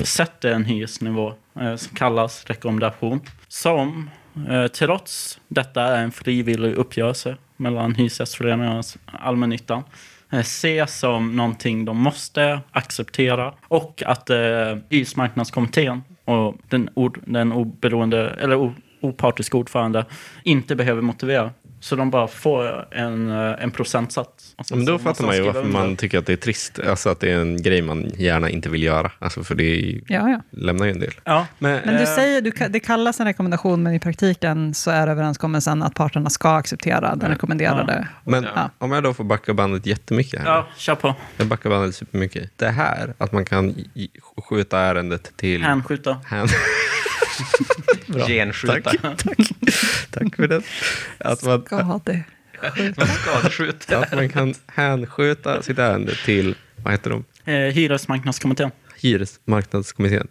sätter en hyresnivå eh, som kallas rekommendation. Som eh, trots detta är en frivillig uppgörelse mellan Hyresgästföreningen och allmännyttan eh, ses som någonting de måste acceptera och att eh, hyresmarknadskommittén och den, ord, den oberoende, eller o, opartiska ordförande inte behöver motivera. Så de bara får en, eh, en procentsats. Sen Men då fattar man ju varför man tycker att det är trist. Alltså att det är en grej man gärna inte vill göra. Alltså för det Ja, ja. lämnar ju en del. Ja, Men, Men du Eh. säger, du, det kallas en rekommendation, men i praktiken så är överenskommelsen att parterna ska acceptera den rekommenderade. men Ja. om jag då får backa bandet jättemycket här. ja, kör på. Jag backar bandet supermycket. Det här, att man kan skjuta ärendet till... Hänskjuta. Hän. Genskjuta. Tack för det. Att man, Ska det. Skadeskjuta. att man kan hänskjuta sitt ärende till, vad heter de? Eh, hyresmarknadskommittén. Hyresmarknadskommittén.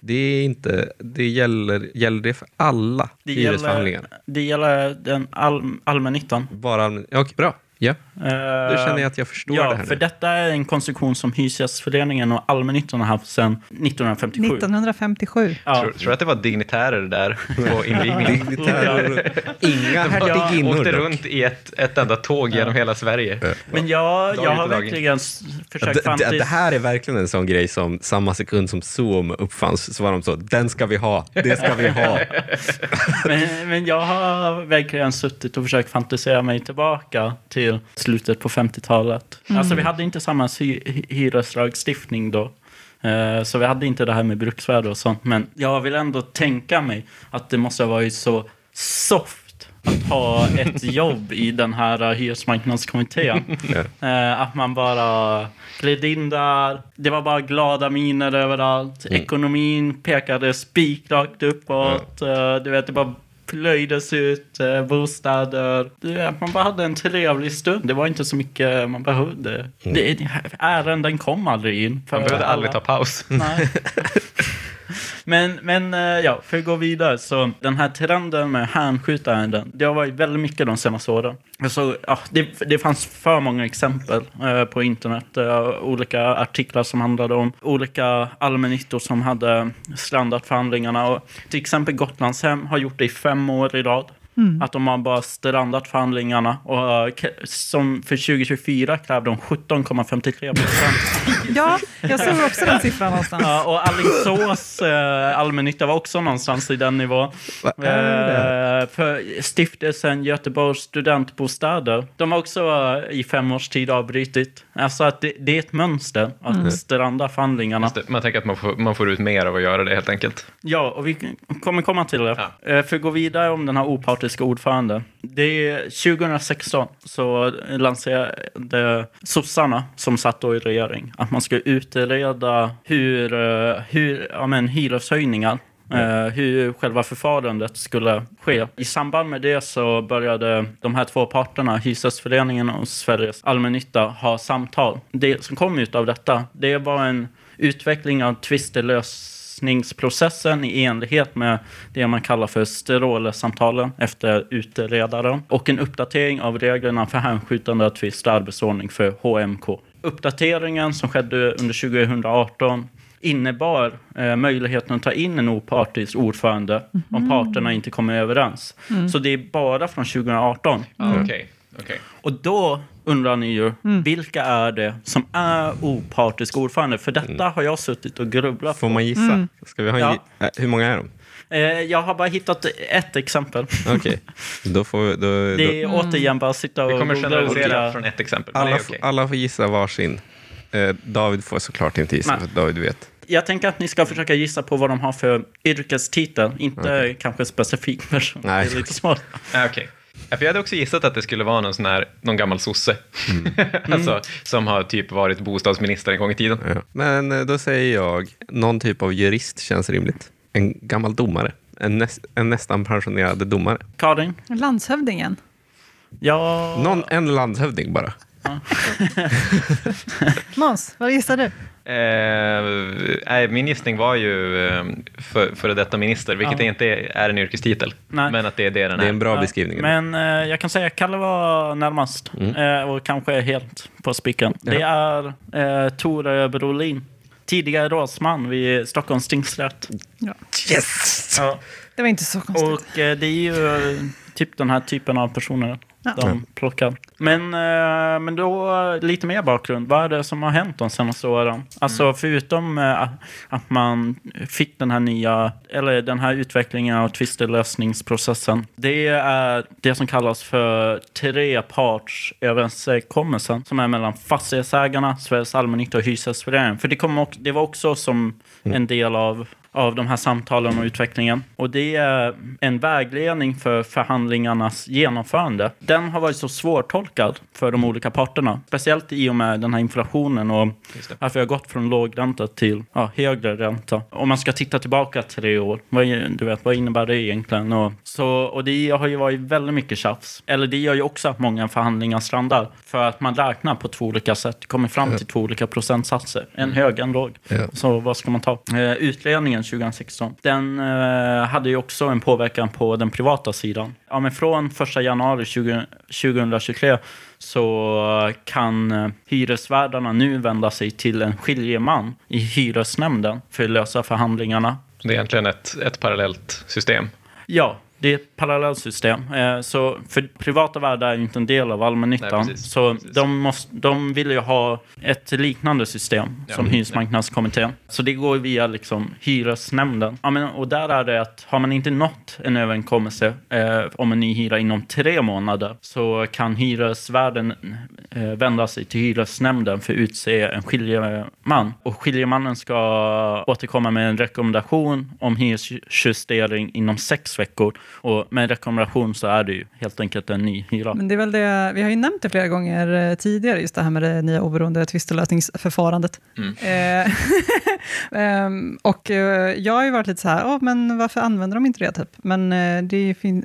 Det är inte, det gäller, gäller det för alla Det hyresförhandlingar? gäller, det gäller den all, allmännyttan. Bara allmän, ja, okej, bra. Ja, Eh, då känner jag att jag förstår ja, det här för nu. detta är en konstruktion som Hyresgästföreningen och allmännyttan har haft sedan 1957. 1957. Ja. Tror, tror du att det var dignitärer där på invigningen? Dignitärer. Inga hertiginnor åkte runt i ett, ett enda tåg genom hela Sverige. Men jag, jag har verkligen försökt Det, det, fantis- det här är verkligen en sån grej som samma sekund som Zoom uppfanns så var de så, den ska vi ha, det ska vi ha. men, men jag har verkligen suttit och försökt fantisera mig tillbaka till slutet på 50-talet. Alltså vi hade inte samma hy- hyreslagstiftning då. Eh, Så vi hade inte det här med bruksvärde och sånt. Men jag vill ändå tänka mig att det måste ha varit så soft att ha ett jobb i den här hyresmarknadskommittén. Eh, Att man bara gled in där. Det var bara glada miner överallt. Ekonomin pekade spikrakt uppåt. Eh, Du vet, det bara plöjdes ut eh, bostäder. Du vet, Man bara hade en trevlig stund. Det var inte så mycket man behövde. Det, det, ärenden kom aldrig in. Man behövde alla. aldrig ta paus. Nej. Men, men eh, ja, för att gå vidare. Så den här trenden med hänskjutärenden, det har varit väldigt mycket de senaste åren. Alltså, ja, det, det fanns för många exempel eh, på internet. Eh, olika artiklar som handlade om olika allmännyttor som hade strandat förhandlingarna. Och till exempel Gotlandshem har gjort det i fem år i rad. Att de har bara strandat förhandlingarna. Och eh, som för 2024 krävde de 17,53 procent. Ja, jag såg också den siffran någonstans. Ja, och Alingsås eh, allmännytta var också någonstans i den nivån. Eh, för stiftelsen Göteborgs studentbostäder, de har också eh, i fem års tid avbrutit. Alltså att det, det är ett mönster att stranda förhandlingarna. Man tänker att man får, man får ut mer av att göra det helt enkelt. Ja, och vi kommer komma till det. Eh, För att gå vidare om den här opartiska ordföranden. Det är 2016 så lanserade sossarna, som satt då i regering, att man ska utreda hur, eh, hur ja, men, hyreshöjningar eh, hur själva förfarandet skulle ske. I samband med det så började de här två parterna, Hyresgästföreningen och Sveriges allmännytta, ha samtal. Det som kom ut av detta, det var en utveckling av tvistelösningsprocessen i enlighet med det man kallar för strålesamtalen efter utredaren och en uppdatering av reglerna för hänskjutande av tvist arbetsordning för HMK. Uppdateringen som skedde under 2018 innebar eh, möjligheten att ta in en opartisk ordförande om parterna inte kommer överens. Så det är bara från 2018. Ah, Okej, okej. Och då undrar ni ju, vilka är det som är opartisk ordförande? För detta har jag suttit och grubblat Får på. man gissa? Ska vi ha en Ja. äh, hur många är de? Eh, jag har bara hittat ett exempel. Okej, då får vi... Då, Det då, är återigen bara att sitta och Vi kommer generalisera från ett exempel. det alla, okej. alla får gissa varsin. Eh, David får såklart inte gissa, Nej. för David vet. Jag tänker att ni ska försöka gissa på vad de har för yrkestitel, inte kanske specifik person. Nej. Det är lite svårt. Ah, Okej. För jag hade också gissat att det skulle vara någon, sån här, någon gammal sosse. alltså, som har typ varit bostadsminister en gång i tiden. Ja. Men eh, då säger jag, någon typ av jurist känns rimligt. En gammal domare. En, näs, en nästan pensionerad domare. Karin? Landshövdingen. Ja... Någon, en landshövding bara. Måns, vad gissar du? Eh, min gissning var ju eh, för, före detta minister, vilket Ja. inte är, är en yrkestitel. Nej. Men att det är det den Det är är. en bra Ja, beskrivning. Men eh, jag kan säga att Kalle var närmast. Eh, och kanske helt på spiken. Det är eh, Tore Brolin. Tidigare rådsman vid Stockholms tingsrätt. Ja. Yes! Ja. Det var inte så konstigt. Och eh, det är ju typ den här typen av personer Ja. de plockar. Men, eh, men då lite mer bakgrund. Vad är det som har hänt de senaste åren? Alltså förutom eh, att man fick den här nya, eller den här utvecklingen av tvistelösningsprocessen. Det är det som kallas för trepartsöverenskommelsen som är mellan fastighetsägarna, Sveriges allmännytta och Hyresgästföreningen. För det, kom också, det var också som en del av av de här samtalen och utvecklingen. Och det är en vägledning för förhandlingarnas genomförande. Den har varit så svårtolkad för de olika parterna. Speciellt i och med den här inflationen och att vi har gått från lågränta till ja, högre ränta. Om man ska titta tillbaka tre år, vad, du vet, vad innebär det egentligen? Och, så, och det har ju varit väldigt mycket tjafs. Eller det gör ju också att många förhandlingar strandar. För att man räknar på två olika sätt, kommer fram till två olika procentsatser. En hög, en låg. Så vad ska man ta? Eh, utredningen 2016, den eh, hade ju också en påverkan på den privata sidan. Ja, men från 1 januari 20, 2023 så kan eh, hyresvärdarna nu vända sig till en skiljeman i hyresnämnden för att lösa förhandlingarna. Det är egentligen ett, ett parallellt system. Ja, Det är ett parallellsystem. Eh, så för privata värdar är ju inte en del av allmännyttan. Nej, precis. så Precis. De, måste, de vill ju ha ett liknande system Ja. som Hyresmarknadskommittén. Så det går via liksom hyresnämnden. Ja, men, och där är det att har man inte nått en överenkommelse eh, om en ny hyra inom tre månader så kan hyresvärden eh, vända sig till hyresnämnden för att utse en skiljeman. Och skiljemannen ska återkomma med en rekommendation om hyresjustering inom sex veckor. Och med en rekommendation så är det ju helt enkelt en ny hyra. Men det är väl det, vi har ju nämnt det flera gånger eh, tidigare, just det här med det nya oberoende tvistelösningsförfarandet. Eh, ehm, och eh, jag har ju varit lite så här, "Åh, men varför använder de inte det? Typ? Men det är ju fin-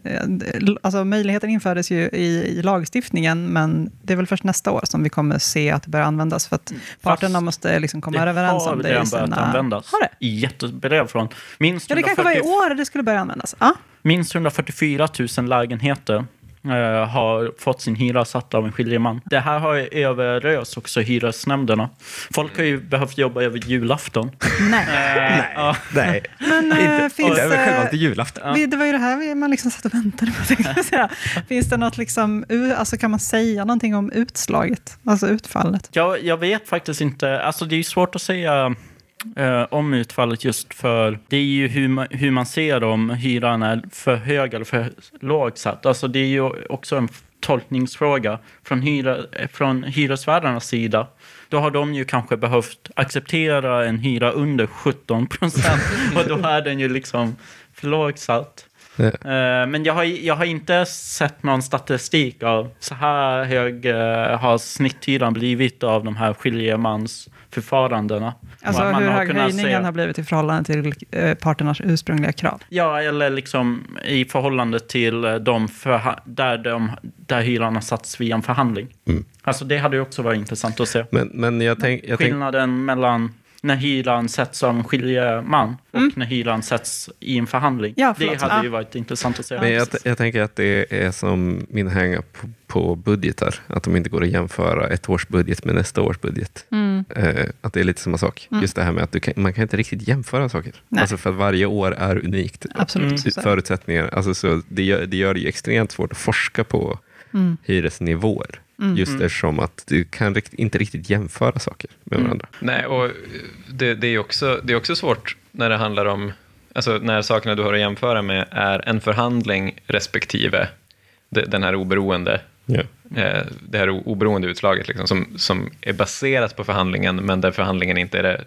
alltså, möjligheten infördes ju i, i lagstiftningen, men det är väl först nästa år som vi kommer se att det börjar användas, för att parterna måste liksom komma överens har om det. i redan börjat sina- användas. Har det? I jättebrev från minst Ja, det kanske var i 140 år det skulle börja användas. Ja. Minst 144 000 lägenheter eh, har fått sin hyra satt av en skiljeman. Det här har ju överöst också hyresnämnderna. Folk har ju behövt jobba över julafton. Nej. Eh, ja. Nej, Men eh, finns inte över det... själva till julafton. Vi- Det var ju det här man liksom satt och väntade på. säga. Finns det något, liksom, alltså kan man säga någonting om utslaget, alltså utfallet? Jag, jag vet faktiskt inte. Alltså det är ju svårt att säga eh, om utfallet just för det är ju hur man, hur man ser om hyran är för hög eller för lågt satt. Alltså det är ju också en tolkningsfråga från, hyra, från hyresvärdarnas sida. Då har de ju kanske behövt acceptera en hyra under 17 procent och då är den ju liksom för lågt satt. Eh, Men jag har, jag har inte sett någon statistik av så här hög eh, har snitthyran blivit av de här skiljemansförfarandena. Alltså Man- man hur har hög höjningen se- har blivit i förhållande till eh, parternas ursprungliga krav. Ja, eller liksom i förhållande till eh, de förha- där, de, där hyran har satts via en förhandling. Mm. Alltså det hade ju också varit intressant att se. Men, men jag tänk, jag tänk, Skillnaden mellan när hyran sätts en skiljeman och Mm. när hyran sätts i en förhandling. Ja, det hade Ja. ju varit intressant att se. men jag, jag tänker att det är som min hänga på, på budgetar. Att de inte går att jämföra ett års budget med nästa års budget. Mm. Eh, att det är lite samma sak. Just det här med att du kan, man kan inte riktigt jämföra saker. Nej. Alltså för att varje år är unikt. Absolut. Mm. Så är det. Förutsättningar. Alltså så det, gör, det gör det ju extremt svårt att forska på Mm. Just eftersom att du kan rikt, inte riktigt jämföra saker med varandra. Nej, och det, det, är också, det är också svårt när det handlar om, alltså när sakerna du har att jämföra med är en förhandling respektive de- den här oberoende, Ja. eh, det här oberoende utslaget liksom, som, som är baserat på förhandlingen, men där förhandlingen inte är det,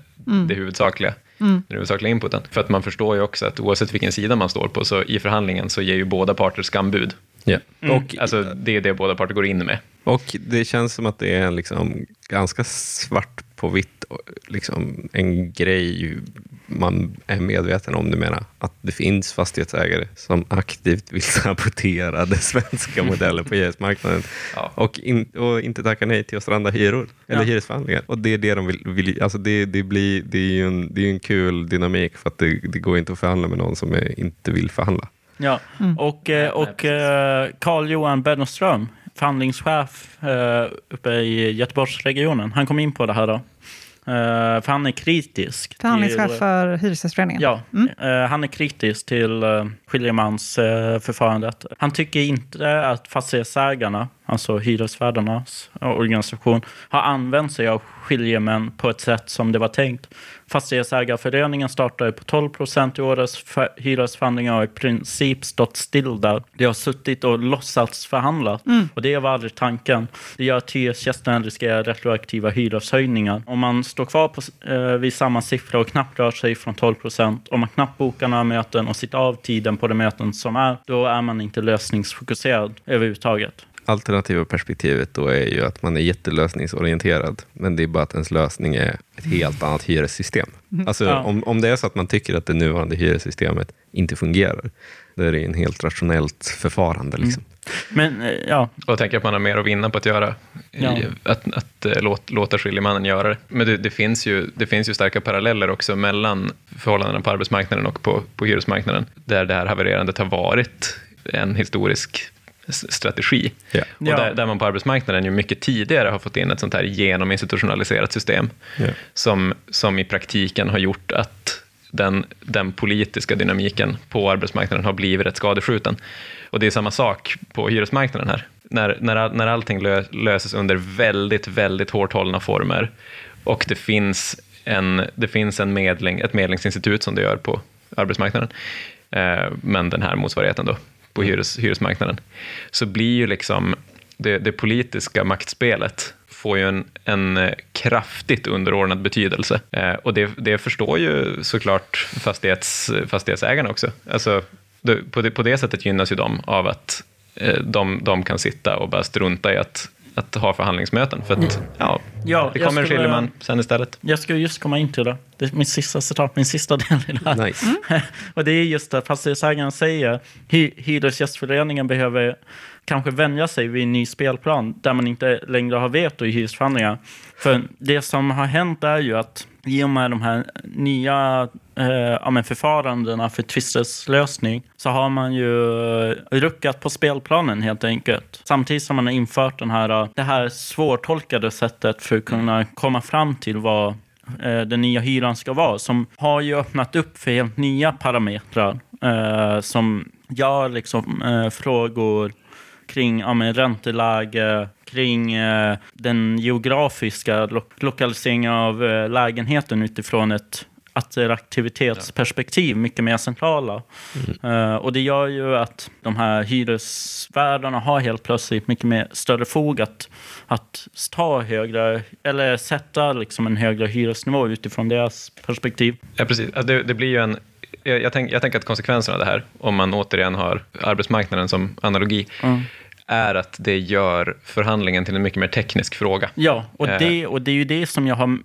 det huvudsakliga. Den huvudsakliga inputen. För att man förstår ju också att oavsett vilken sida man står på, så i förhandlingen så ger ju båda parter skambud. Ja. Och, Alltså det är det båda parter går in med. och det känns som att det är liksom ganska svart på vitt, och liksom en grej man är medveten om numera. Att det finns fastighetsägare som aktivt vill sabotera den svenska modellen på hyresmarknaden. Ja. Och, in, och inte tacka nej till att stranda hyror eller Ja. hyresförhandlingar. Och det är det de vill. vill alltså det, det, blir, det är ju en, det är en kul dynamik för att det, det går inte att förhandla med någon som är, inte vill förhandla. Ja, och, eh, och eh, Carl-Johan Bennerström, förhandlingschef eh, uppe i Göteborgsregionen, han kom in på det här då. Eh, för han är kritisk. Förhandlingschef till- för Hyresgästföreningen. Ja, eh, han är kritisk till skiljemansförfarandet. han tycker inte att fastighetsägarna, alltså hyresvärdarnas organisation, har använt sig av skiljemän på ett sätt som det var tänkt. Fastighetsägarföreningen startade på 12 procent i årets för- hyresförhandlingar och har i princip stått still där. De har suttit och låtsats förhandlat och det var aldrig tanken. Det gör att hyresgästerna riskerar retroaktiva hyreshöjningar. Om man står kvar på, eh, vid samma siffra och knappt rör sig från 12 procent, om man knappt bokar några möten och sitter av tiden på de möten som är, då är man inte lösningsfokuserad överhuvudtaget. Alternativa perspektivet då är ju att man är jättelösningsorienterad, men det är bara att ens lösning är ett helt annat hyressystem. Alltså Ja. om, om det är så att man tycker att det nuvarande hyressystemet inte fungerar, då är det en helt rationellt förfarande. Liksom. Men eh, ja, Och tänker att man har mer att vinna på att göra, Ja. att, att eh, låt, låta skiljemannen göra det. Men det, det, finns ju, det finns ju starka paralleller också mellan förhållandena på arbetsmarknaden och på, på hyresmarknaden, där det här havererandet har varit en historisk strategi. Ja. Och Ja. där, där man på arbetsmarknaden ju mycket tidigare har fått in ett sånt här genominstitutionaliserat system Ja. som, som i praktiken har gjort att den, den politiska dynamiken på arbetsmarknaden har blivit rätt skadeskjuten. Och det är samma sak på hyresmarknaden här. När, när, när allting lö, löses under väldigt, väldigt hårt hållna former och det finns, en, det finns en medling, ett medlingsinstitut som det gör på arbetsmarknaden, eh, men den här motsvarigheten då på hyres, hyresmarknaden, så blir ju liksom det, det politiska maktspelet får ju en, en eh, kraftigt underordnad betydelse. Eh, och det, det förstår ju såklart fastighets, fastighetsägarna också. Alltså, det, på, det, på det sättet gynnas ju de av att eh, de, de kan sitta och bara strunta i att, att ha förhandlingsmöten. För att ja, Ja, det jag kommer en skiljeman sen istället. Jag ska just komma in till det. Det är min sista citat, min sista del i det här. Nice. och det är just att fastighetsägaren säger hy Hyresgästföreningen behöver kanske vänja sig vid en ny spelplan där man inte längre har veto i hyresförhandlingar. För det som har hänt är ju att i och med de här nya eh, ja, men förfarandena för tvistlösning så har man ju ruckat på spelplanen helt enkelt. Samtidigt som man har infört den här, eh, det här svårtolkade sättet för att kunna komma fram till vad eh, den nya hyran ska vara, som har ju öppnat upp för helt nya parametrar eh, som gör liksom eh, frågor kring ja, men ränteläge, kring eh, den geografiska lo lokaliseringen av eh, lägenheten utifrån ett attraktivitetsperspektiv mycket mer centrala. Eh, och det gör ju att de här hyresvärdarna har helt plötsligt mycket mer större fog att, att ta högre, eller sätta liksom en högre hyresnivå utifrån deras perspektiv. Ja, precis. Det, det blir ju en, jag, tänk, jag tänker att konsekvenserna av det här, om man återigen har arbetsmarknaden som analogi, Mm är att det gör förhandlingen till en mycket mer teknisk fråga. Ja, och Eh. det, och det är ju det som jag har...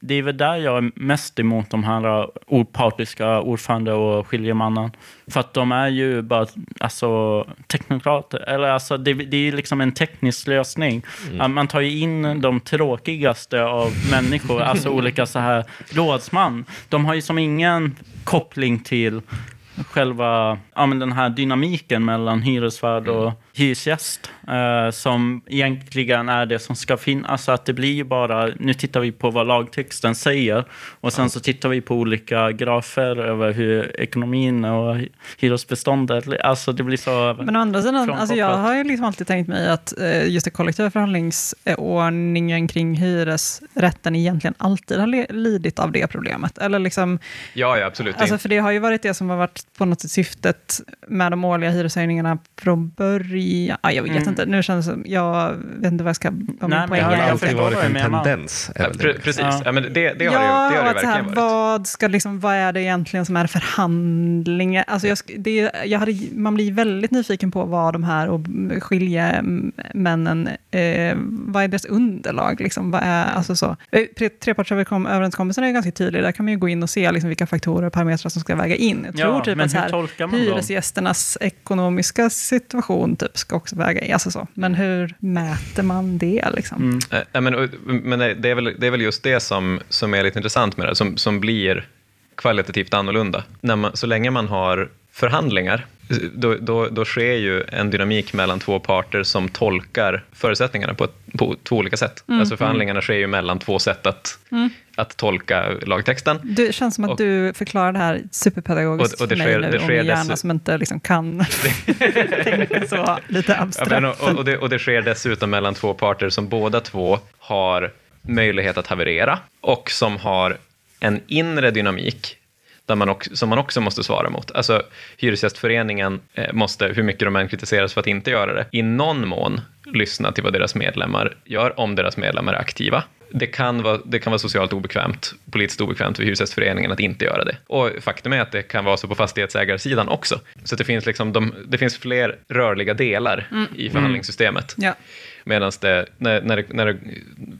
Det är väl där jag är mest emot de här uh, opartiska ordförande och skiljemannen. För att de är ju bara alltså, teknokrater. Eller alltså, det, det är liksom en teknisk lösning. Ja, Man tar ju in de tråkigaste av människor, alltså olika så här rådsman. De har ju som ingen koppling till själva ja, men den här dynamiken mellan hyresvärd och hyresgäst eh, som egentligen är det som ska finnas. Alltså att det blir ju bara, nu tittar vi på vad lagtexten säger och sen så tittar vi på olika grafer över hur ekonomin och hyresbeståndet, alltså det blir så... Men å andra sidan, alltså jag har ju liksom alltid tänkt mig att eh, just den kollektiva förhandlingsordningen kring hyresrätten egentligen alltid har lidit av det problemet. Eller liksom, Ja, ja absolut. alltså för det har ju varit det som har varit på något sätt syftet med de årliga hyreshöjningarna från början. Ah, jag vet Mm. inte, nu känns det som, jag vet inte vad jag ska... Vad Nej, min men Det har alltid varit en tendens. är Ja, precis, Ja. ja. men det, det har det, ja, det, har det verkligen här, varit. vad, ska liksom, vad är det egentligen som är förhandlingar? Alltså jag, det, jag hade, man blir väldigt nyfiken på vad de här och skiljemännen, eh, vad är deras underlag? Liksom, vad är, alltså så. Eh, tre- Trepartsöverenskommelsen är ju ganska tydlig, där kan man ju gå in och se liksom, vilka faktorer och parametrar som ska väga in. Jag tror Ja, typ men att så här, tolkar man dem? hyresgästernas ekonomiska situation typ, ska också väga in. Alltså så. Men hur mäter man det? Liksom? Mm. Nej, men, men det, är väl, det är väl just det som, som är lite intressant med det, som, som blir kvalitativt annorlunda. När man, så länge man har förhandlingar, då, då, då sker ju en dynamik mellan två parter som tolkar förutsättningarna på, ett, på två olika sätt. Alltså förhandlingarna sker ju mellan två sätt att, att tolka lagtexten. Det känns som att Och- du förklarar det här superpedagogiskt Och- och det för mig sker- nu, det om en hjärna som inte liksom kan tänka så lite Ja, abstrakt. men, och, och, det, och det sker dessutom mellan två parter som båda två har möjlighet att haverera och som har en inre dynamik där man också, som man också måste svara mot. Alltså, Hyresgästföreningen eh, måste, hur mycket de än kritiseras för att inte göra det, i någon mån lyssna till vad deras medlemmar gör, om deras medlemmar är aktiva. Det kan, vara, det kan vara socialt obekvämt, politiskt obekvämt för Hyresgästföreningen att inte göra det. Och faktum är att det kan vara så på fastighetsägarsidan också. Så det finns, liksom de, det finns fler rörliga delar i förhandlingssystemet. Ja. Medan det, när, när, det, när,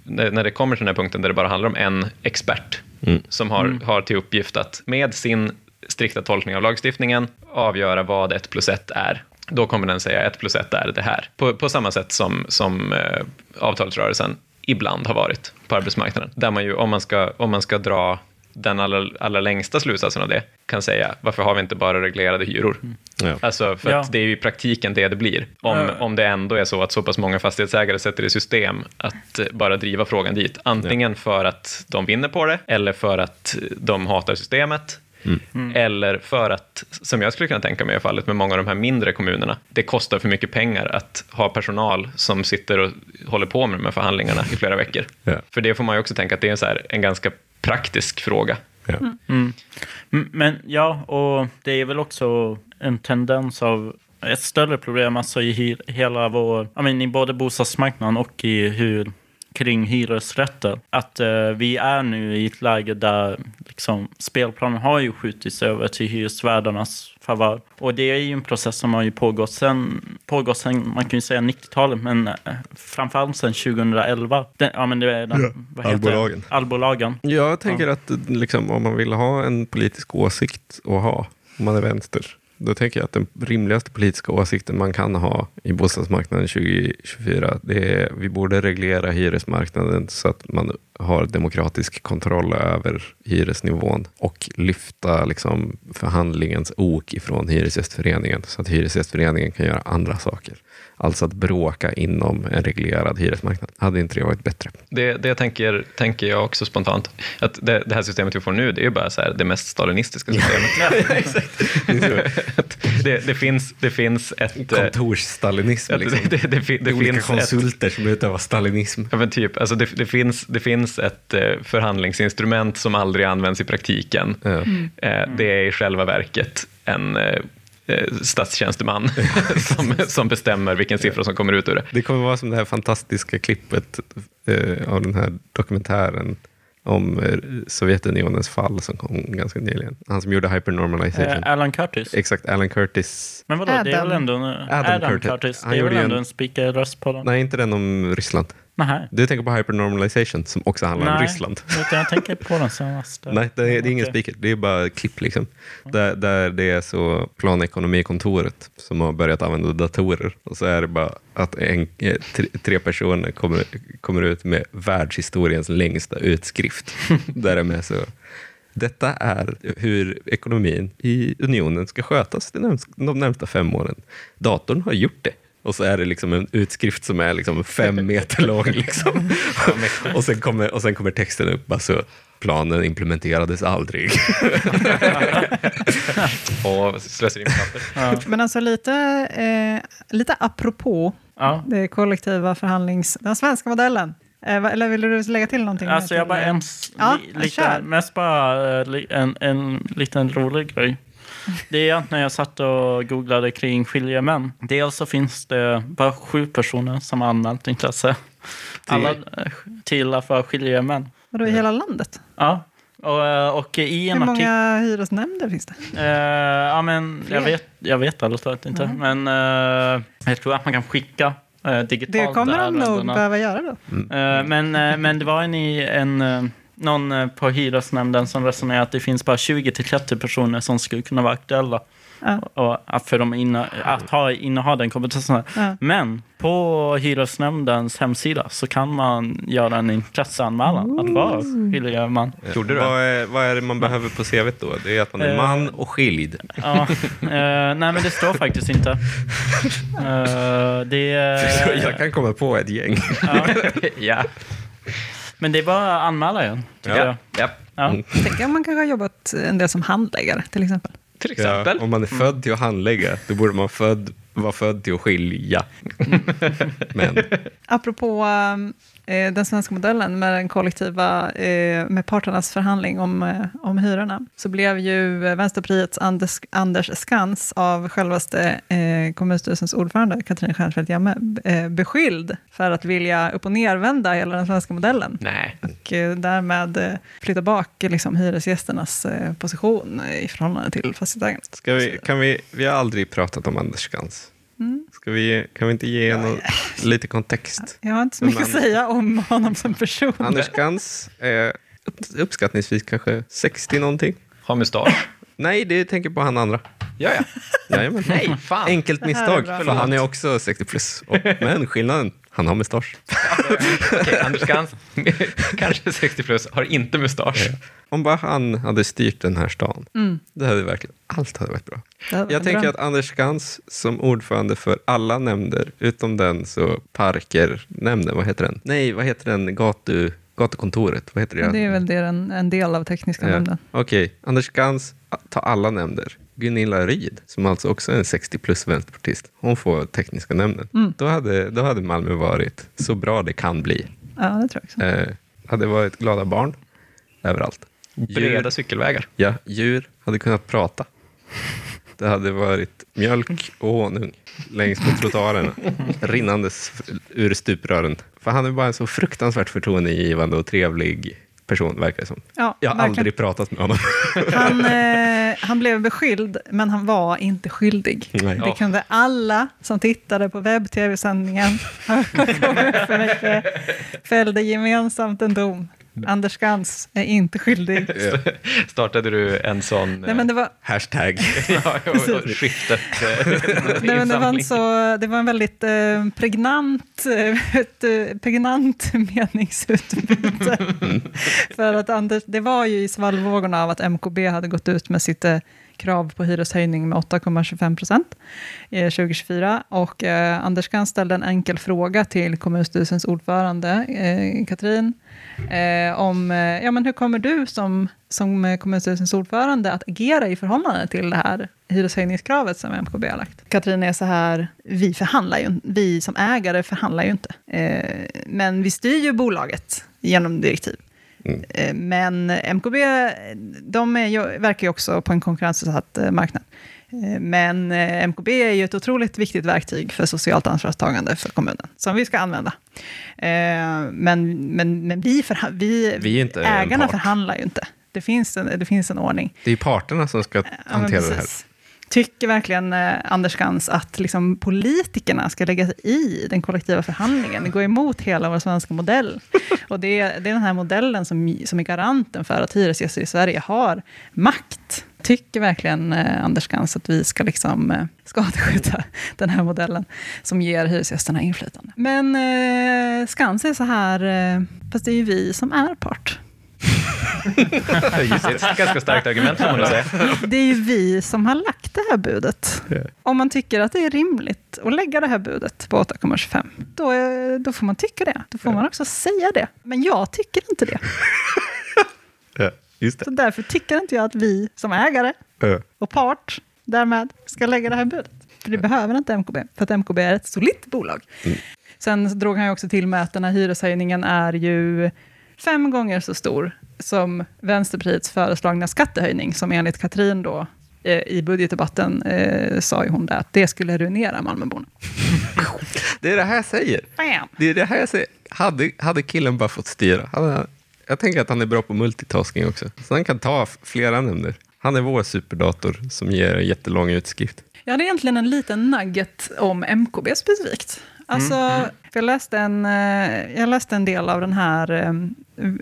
det, när det kommer till den här punkten där det bara handlar om en expert som har, har till uppgift att med sin strikta tolkning av lagstiftningen avgöra vad ett plus ett är. Då kommer den säga ett plus ett är det här. På, på samma sätt som, som eh, avtalsrörelsen ibland har varit på arbetsmarknaden. Där man ju, om man ska, om man ska dra den allra, allra längsta slutsatsen av det, kan säga varför har vi inte bara reglerade hyror? Ja. Alltså, för Ja. att det är ju i praktiken det det blir. Om, Ja. om det ändå är så att så pass många fastighetsägare sätter i system att eh, bara driva frågan dit. Antingen för att de vinner på det, eller för att de hatar systemet, Eller för att, som jag skulle kunna tänka mig i fallet med många av de här mindre kommunerna, det kostar för mycket pengar att ha personal som sitter och håller på med de här förhandlingarna i flera veckor. Ja. För det får man ju också tänka att det är en, så här, en ganska praktisk fråga. Ja. Mm, Men ja, och det är väl också en tendens av ett större problem alltså i hela vår, I mean, i både bostadsmarknaden och i hur kring hyresrätter. Att eh, vi är nu i ett läge där liksom, spelplanen har ju skjutits över till hyresvärdarnas favör. Och det är ju en process som har ju pågått sen, pågått sen man kan ju säga 90-talet, men eh, framförallt sen 2011. Den, ja, men det är den, Ja, vad heter allbolagen. Det? Allbolagen. Jag tänker att liksom, om man vill ha en politisk åsikt att ha, om man är vänster, då tänker jag att den rimligaste politiska åsikten man kan ha i bostadsmarknaden 2024, det är vi borde reglera hyresmarknaden så att man har demokratisk kontroll över hyresnivån och lyfta liksom, förhandlingens ok ifrån Hyresgästföreningen så att Hyresgästföreningen kan göra andra saker. Alltså att bråka inom en reglerad hyresmarknad. Hade inte det varit bättre? Det, det tänker, tänker jag också spontant. Att det, det här systemet vi får nu, det är ju bara så här, det mest stalinistiska systemet. Att det, det, finns, det finns ett... eh, Kontorsstalinism. Ja, Liksom. det, det, det, Det olika finns ett, konsulter som utövar stalinism. ja, men typ, alltså det, det, finns, det finns ett eh, förhandlingsinstrument som aldrig används i praktiken. Ja. Eh, Det är i själva verket en statstjänsteman som, som bestämmer vilken siffra som kommer ut ur det. Det kommer vara som det här fantastiska klippet eh, av den här dokumentären om eh, Sovjetunionens fall som kom ganska nyligen. Han som gjorde hypernormalization. Eh, Alan Curtis. Exakt, Alan Curtis. Men vadå, det är Adam. väl ändå en, Adam Adam, Curtis. Curtis. Han Det är gjorde väl ändå en- en spikröst på den? Nej, inte den om Ryssland. Nej. Du tänker på hypernormalization som också handlar om Nej, Ryssland. Utan jag tänker på den senaste. Nej, det är, det är ingen speaker. Det är bara klipp. Liksom. Där, där det är så planekonomikontoret som har börjat använda datorer. Och så är det bara att en, eh, tre, tre personer kommer, kommer ut med världshistoriens längsta utskrift. där de är så... Detta är hur ekonomin i unionen ska skötas de närmsta fem åren. Datorn har gjort det. Och så är det liksom en utskrift som är liksom fem meter lång. Liksom. och, sen kommer, och sen kommer texten upp. Alltså, planen implementerades aldrig. Och slöseri med papper. Men alltså lite, eh, lite apropå Ja. det kollektiva förhandlings... Den svenska modellen. Eh, eller vill du lägga till någonting? Alltså jag bara en, Ja, li, lite, mest bara eh, en, en liten rolig grej. Det är att när jag satt och googlade kring skiljemän. Dels så finns det bara sju personer som har anmält intresse. Alla till att vara skiljemän. Vadå, i hela landet? Ja. Och, och i en Hur många hyresnämnder finns det? Eh, ja, men jag vet, jag vet talat inte. Men eh, jag tror att man kan skicka uh, digitalt. Det kommer de nog behöva göra då. Eh, men, men det var en, i en, någon eh, på hyresnämnden som resonerade att det finns bara 20-30 personer som skulle kunna vara aktuella. Ja. Och att för dem inna, att ha, inneha den kompetensen. Ja. Men på hyresnämndens hemsida så kan man göra en intresseanmälan att vara. Gjorde du vad, är, vad är det man behöver på CV då? Det är att man är Eh. man och skild. Ja, eh, nej men det står faktiskt inte. Eh, det, Jag kan komma på ett gäng. ja. men det är bara att anmäla igen. tycker Ja. jag. ja, Ja. Tänk om man kanske har jobbat en del som handläggare till exempel. till exempel. Ja, om man är född till att handlägga, då borde man född, vara född till att skilja. Men Apropå eh, den svenska modellen med den kollektiva, eh, med parternas förhandling om, eh, om hyrorna, så blev ju eh, Vänsterpartiets Anders, Anders Skans av självaste eh, kommunstyrelsens ordförande Katrin Stjernfeldt Jammeh eh, beskylld för att vilja upp och nervända hela den svenska modellen. Nej. och eh, därmed eh, flytta bak eh, liksom, hyresgästernas eh, position eh, i förhållande till fastighetsägarna. ska vi, kan vi, vi har aldrig pratat om Anders Skans. Mm. Ska vi, kan vi inte ge någon, lite kontext? Jag har inte så Men mycket att man- säga om honom som person. Anders Skans är upp, uppskattningsvis kanske 60 någonting. Ha mustasch. Nej, det tänker på han andra. Ja, ja. Jajamän. Nej, fan. Enkelt misstag, för han är också 60 plus. Och, men skillnaden, han har mustasch. Okej, Anders Gans, kanske 60 plus, har inte mustasch. Om bara han hade styrt den här stan, det hade verkligen, allt hade varit bra. Hade Jag tänker bra. att Anders Skans som ordförande för alla nämnder, utom den så parkernämnden, vad heter den? Nej, vad heter den? Gatu... Gatukontoret, vad heter det? Det är väl det en, en del av tekniska Ja. nämnden. Okej, Anders Gans tar alla nämnder. Gunilla Ryd, som alltså också är en 60 plus vänsterpartist, hon får tekniska nämnden. Mm. Då, hade, då hade Malmö varit så bra det kan bli. Ja, det tror jag också. Eh, hade varit glada barn överallt. Breda cykelvägar. Ja, djur hade kunnat prata. Det hade varit mjölk och honung längs med trottoarerna, rinnandes ur stuprören. För han är bara en så fruktansvärt förtroendeingivande och trevlig person, verkar det som. Ja, Jag har verkligen. aldrig pratat med honom. Han, eh, han blev beskylld, men han var inte skyldig. Nej. Det kunde alla som tittade på webb-tv-sändningen fällde gemensamt en dom. Anders Gans är inte skyldig. Startade du en sån... Nej, men det var, Hashtag. ja, och, och skiftet. eh, nej, men det, var en så, det var en väldigt eh, pregnant, eh, ett, eh, pregnant meningsutbyte. För att Anders, det var ju i svallvågorna av att MKB hade gått ut med sitt eh, krav på hyreshöjning med 8,25 procent eh, 2024. Och eh, Anders Gans ställde en enkel fråga till kommunstyrelsens ordförande eh, Katrin eh, om eh, ja, men hur kommer du som, som eh, kommunstyrelsens ordförande att agera i förhållande till det här hyreshöjningskravet som MKB har lagt. Katrin är så här, vi förhandlar ju, vi som ägare förhandlar ju inte. Eh, men vi styr ju bolaget genom direktiv. Eh, Men MKB, de är ju, verkar ju också på en konkurrensutsatt eh, marknad. Eh, Men eh, MKB är ju ett otroligt viktigt verktyg för socialt ansvarstagande för kommunen, som vi ska använda. Eh, Men, men, men vi, förha- vi, Vi är ägarna förhandlar ju inte. Det finns en, det finns en ordning. Det är parterna som ska Ja, hantera det här. Tycker verkligen Anders Gans att liksom, politikerna ska lägga sig i den kollektiva förhandlingen, gå emot hela vår svenska modell? Och det, är- det är den här modellen som, som är garanten för att hyresgäster i Sverige har makt. Tycker verkligen eh, Anders Gans att vi ska liksom, eh, skadeskjuta den här modellen som ger hyresgästerna inflytande? Men eh, Skans är så här, eh, fast det är ju vi som är part. Just det, ganska starkt argument får man säga. Det är ju vi som har lagt det här budet. Om man tycker att det är rimligt att lägga det här budet på 8,25, då, då får man tycka det. Då får man också säga det. Men jag tycker inte det. Så därför tycker inte jag att vi som ägare och part därmed ska lägga det här budet. För det behöver inte MKB, för att MKB är ett solitt bolag. Sen så drog han ju också till med att den här hyreshöjningen är ju fem gånger så stor som Vänsterpartiets föreslagna skattehöjning, som enligt Katrin då eh, i budgetdebatten eh, sa ju hon där att det skulle ruinera Malmöborna. Det är det här jag säger. Bam! Det är det här jag säger. Hade, hade killen bara fått styra. Hade, jag tänker att han är bra på multitasking också. Så han kan ta flera nämnder. Han är vår superdator som ger en jättelång utskrift. Jag hade egentligen en liten nugget om MKB specifikt. Alltså, för jag, läste en, eh, jag läste en del av den här eh,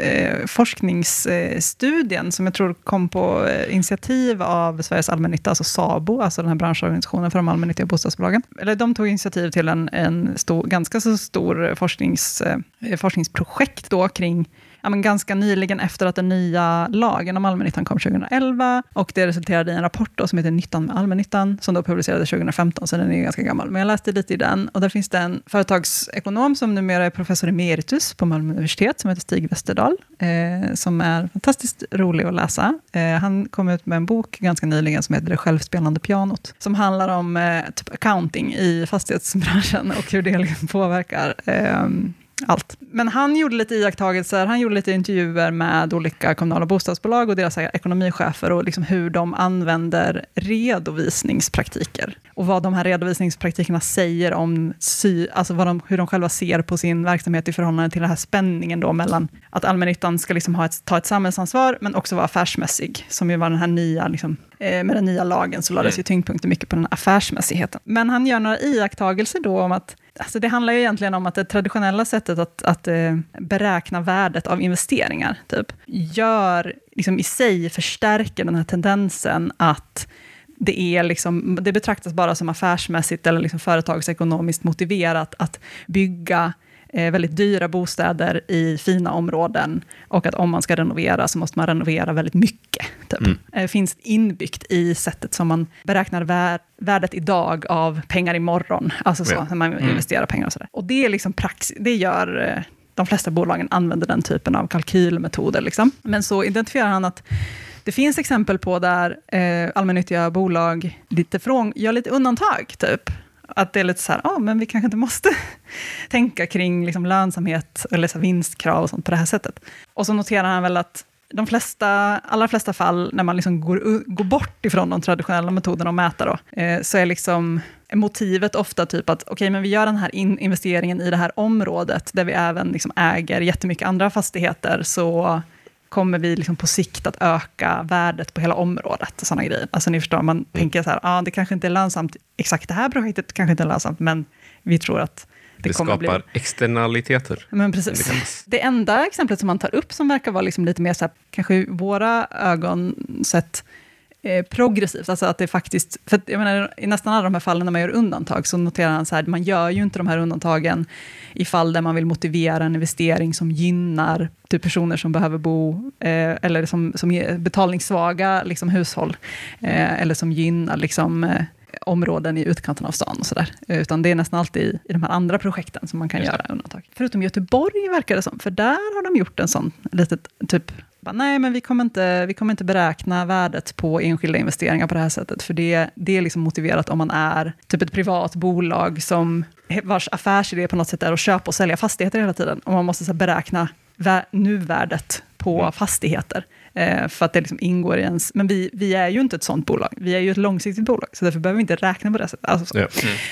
eh, forskningsstudien som jag tror kom på eh, initiativ av Sveriges allmännytta, alltså SABO, alltså den här branschorganisationen för de allmännyttiga bostadsbolagen. Eller de tog initiativ till en, en stor, ganska så stor forsknings, eh, forskningsprojekt då kring ja, men ganska nyligen efter att den nya lagen om allmännyttan kom 2011 och det resulterade i en rapport då som heter Nyttan med allmännyttan som då publicerades 2015, så den är ganska gammal. Men jag läste lite i den och där finns det en företagsekonom som numera är professor emeritus på Malmö universitet som heter Stig Westerdahl, eh, som är fantastiskt rolig att läsa. Eh, han kom ut med en bok ganska nyligen som heter Det självspelande pianot, som handlar om eh, typ accounting i fastighetsbranschen och hur det påverkar eh, allt. Men han gjorde lite iakttagelser, han gjorde lite intervjuer med olika kommunala bostadsbolag och deras ekonomichefer och liksom hur de använder redovisningspraktiker. Och vad de här redovisningspraktikerna säger om sy, alltså vad de, hur de själva ser på sin verksamhet i förhållande till den här spänningen då mellan att allmännyttan ska liksom ha ett, ta ett samhällsansvar, men också vara affärsmässig, som ju var den här nya, liksom, med den nya lagen så lades ju tyngdpunkten mycket på den affärsmässigheten. Men han gör några iakttagelser då om att Alltså det handlar ju egentligen om att det traditionella sättet att, att eh, beräkna värdet av investeringar, typ, gör, liksom i sig förstärker den här tendensen att det, är liksom, det betraktas bara som affärsmässigt eller liksom företagsekonomiskt motiverat att bygga eh, väldigt dyra bostäder i fina områden och att om man ska renovera så måste man renovera väldigt mycket. Typ. Eh, finns inbyggt i sättet som man beräknar vär, värdet idag av pengar imorgon, alltså så, när man investerar pengar och sådär. Och det är liksom praxis, det gör, eh, de flesta bolagen använder den typen av kalkylmetoder. Liksom. Men så identifierar han att det finns exempel på där eh, allmännyttiga bolag lite från, gör lite undantag, typ. Att det är lite så här, ja, ah, men vi kanske inte måste tänka kring liksom, lönsamhet eller så vinstkrav och sånt på det här sättet. Och så noterar han väl att de flesta, allra flesta fall, när man liksom går, går bort ifrån de traditionella metoderna att mäta, då, eh, så är liksom motivet ofta typ att okej, okay, men vi gör den här in investeringen i det här området, där vi även liksom äger jättemycket andra fastigheter, så kommer vi liksom på sikt att öka värdet på hela området. Och såna grejer. Alltså ni förstår, man mm. tänker så här, ah, det kanske inte är lönsamt, exakt det här projektet kanske inte är lönsamt, men vi tror att det, det skapar bli... externaliteter. Men precis. Det, det, enda exemplet som man tar upp som verkar vara liksom lite mer, så här, kanske i våra ögon sett, eh, progressivt. Alltså att det faktiskt, för jag menar, I nästan alla de här fallen när man gör undantag, så noterar han så här, man gör ju inte de här undantagen i fall där man vill motivera en investering som gynnar typ personer som behöver bo, eh, eller som, som betalningssvaga liksom, hushåll, eh, eller som gynnar liksom, eh, områden i utkanten av stan och sådär. Utan det är nästan alltid i, i de här andra projekten som man kan göra undantag. Förutom Göteborg verkar det som, för där har de gjort en sån litet typ bara, nej, men vi kommer, inte, vi kommer inte beräkna värdet på enskilda investeringar på det här sättet, för det, det är liksom motiverat om man är typ ett privat bolag som, vars affärsidé på något sätt är att köpa och sälja fastigheter hela tiden, och man måste så beräkna nuvärdet på mm. fastigheter. Eh, för att det liksom ingår i ens... Men vi, vi är ju inte ett sånt bolag. Vi är ju ett långsiktigt bolag, så därför behöver vi inte räkna på det sättet. Alltså mm.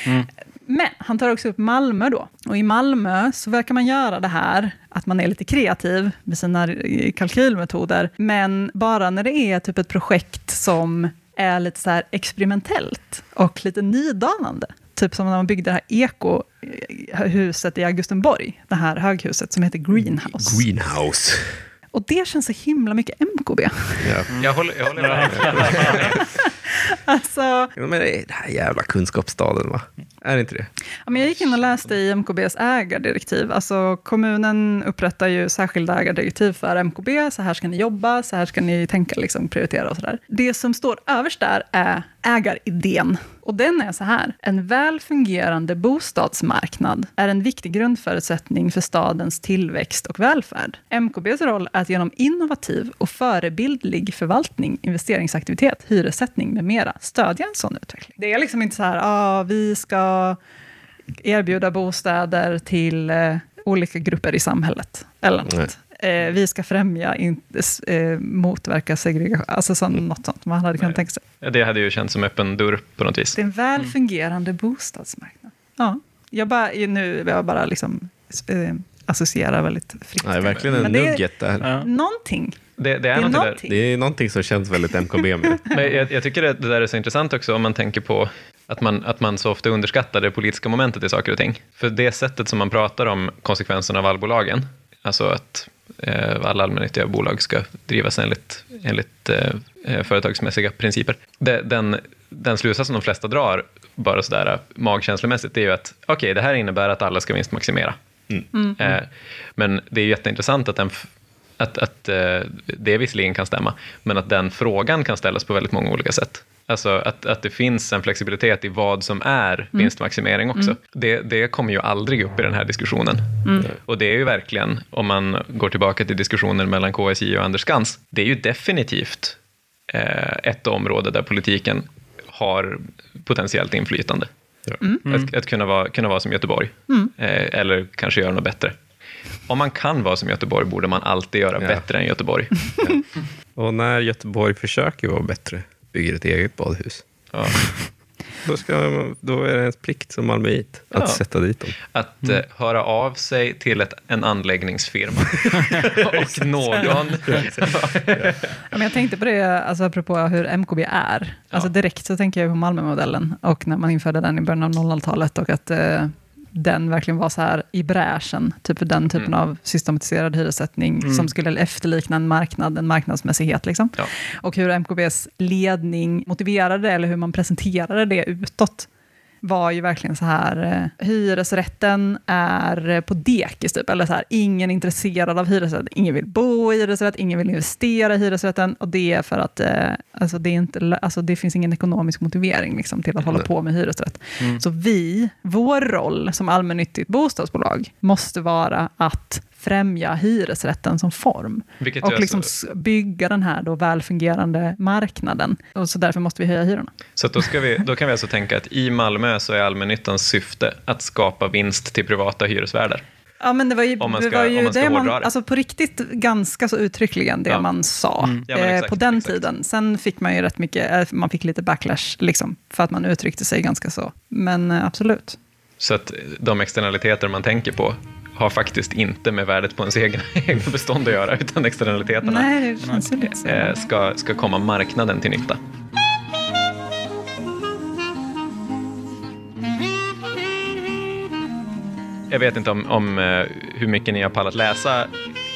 Mm. Men han tar också upp Malmö då. Och i Malmö så verkar man göra det här, att man är lite kreativ med sina kalkylmetoder, men bara när det är typ ett projekt som är lite så experimentellt och lite nydanande. Typ som när man byggde det här ekohuset i Augustenborg, det här höghuset som heter Greenhouse. Greenhouse. Och det känns så himla mycket MKB. Ja. Jag håller, jag håller med. alltså, men det är det här jävla kunskapsstaden, va? Är det inte det? Ja, men jag gick in och läste i MKBs ägardirektiv. Alltså, kommunen upprättar ju särskilda ägardirektiv för MKB. Så här ska ni jobba, så här ska ni tänka, liksom, prioritera och sådär. Det som står överst där är ägaridén. Och den är så här. En väl fungerande bostadsmarknad är en viktig grundförutsättning för stadens tillväxt och välfärd. MKBs roll är att genom innovativ och förebildlig förvaltning, investeringsaktivitet, hyressättning med mera stödja en sån utveckling. Det är liksom inte så här, ah, vi ska erbjuda bostäder till eh, olika grupper i samhället. Eller något. Eh, vi ska främja, in, eh, motverka segregation, alltså så, något sånt man hade kunnat tänka sig. Det hade ju känts som öppen dörr på något vis. Det är en väl mm. fungerande mm. bostadsmarknad. Ja, jag bara, nu jag bara liksom, associerar väldigt fritt. Det är verkligen en nugget där. Ja. Någonting. Det, det, är det, är någonting. det är någonting som känns väldigt MKB med. Men jag, jag tycker det, det där är så intressant också om man tänker på att man, att man så ofta underskattar det politiska momentet i saker och ting. För det sättet som man pratar om konsekvenserna av allbolagen, alltså att eh, alla allmännyttiga bolag ska drivas enligt, enligt eh, eh företagsmässiga principer. Det, den, den slutsats som de flesta drar, bara sådär magkänslomässigt, det är ju att okej, okay, det här innebär att alla ska vinstmaximera. Mm. Mm. Eh, men det är jätteintressant att den att, att eh, det visserligen kan stämma, men att den frågan kan ställas på väldigt många olika sätt. Alltså att, att det finns en flexibilitet i vad som är mm. vinstmaximering också. Mm. Det, det kommer ju aldrig upp i den här diskussionen. Mm. Och det är ju verkligen, om man går tillbaka till diskussionen mellan KSI och Anders Skans, det är ju definitivt eh, ett område där politiken har potentiellt inflytande. Mm. Att, att, kunna, vara, kunna vara som Göteborg, mm. eh, eller kanske göra något bättre. Om man kan vara som Göteborg borde man alltid göra ja. bättre än Göteborg. Ja. Och när Göteborg försöker vara bättre, bygger ett eget badhus. Ja. Då, ska, då är det ens plikt som malmöit att ja. sätta dit dem. Att mm. eh, höra av sig till ett, en anläggningsfirma och någon... ja. Men jag tänkte på det, alltså, apropå hur MKB är. Alltså, direkt så tänker jag på Malmömodellen och när man införde den i början av 00-talet och att eh, den verkligen var så här i bräschen, typ den typen mm. av systematiserad hyressättning mm. som skulle efterlikna en marknad, en marknadsmässighet. Liksom. Ja. Och hur MKBs ledning motiverade det, eller hur man presenterade det utåt var ju verkligen så här, eh, hyresrätten är på dekis, typ, eller så här, ingen är intresserad av hyresrätt, ingen vill bo i hyresrätt, ingen vill investera i hyresrätten, och det är för att eh, alltså det, är inte, alltså det finns ingen ekonomisk motivering liksom, till att hålla på med hyresrätt. Mm. Så vi, vår roll som allmännyttigt bostadsbolag, måste vara att främja hyresrätten som form. Vilket och liksom så- bygga den här då välfungerande marknaden. Och så därför måste vi höja hyrorna. Så att då, ska vi, då kan vi alltså tänka att i Malmö så är allmännyttans syfte att skapa vinst till privata hyresvärdar. Ja, men det var ju, Om man det ska- var ju om man ska det man, det. alltså på riktigt ganska så uttryckligen det Ja. man sa Ja, men eh, exakt, på den exakt. tiden. Sen fick man ju rätt mycket, eh, man fick lite backlash liksom, för att man uttryckte sig ganska så. Men eh, absolut. Så att de externaliteter man tänker på har faktiskt inte med värdet på ens egna, egna bestånd att göra, utan externaliteterna Nej, det känns lite så. eh, ska, ska komma marknaden till nytta. Jag vet inte om, om eh, hur mycket ni har pallat läsa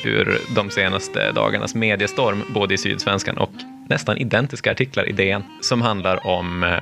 ur de senaste dagarnas mediestorm, både i Sydsvenskan och nästan identiska artiklar i DN, som handlar om eh,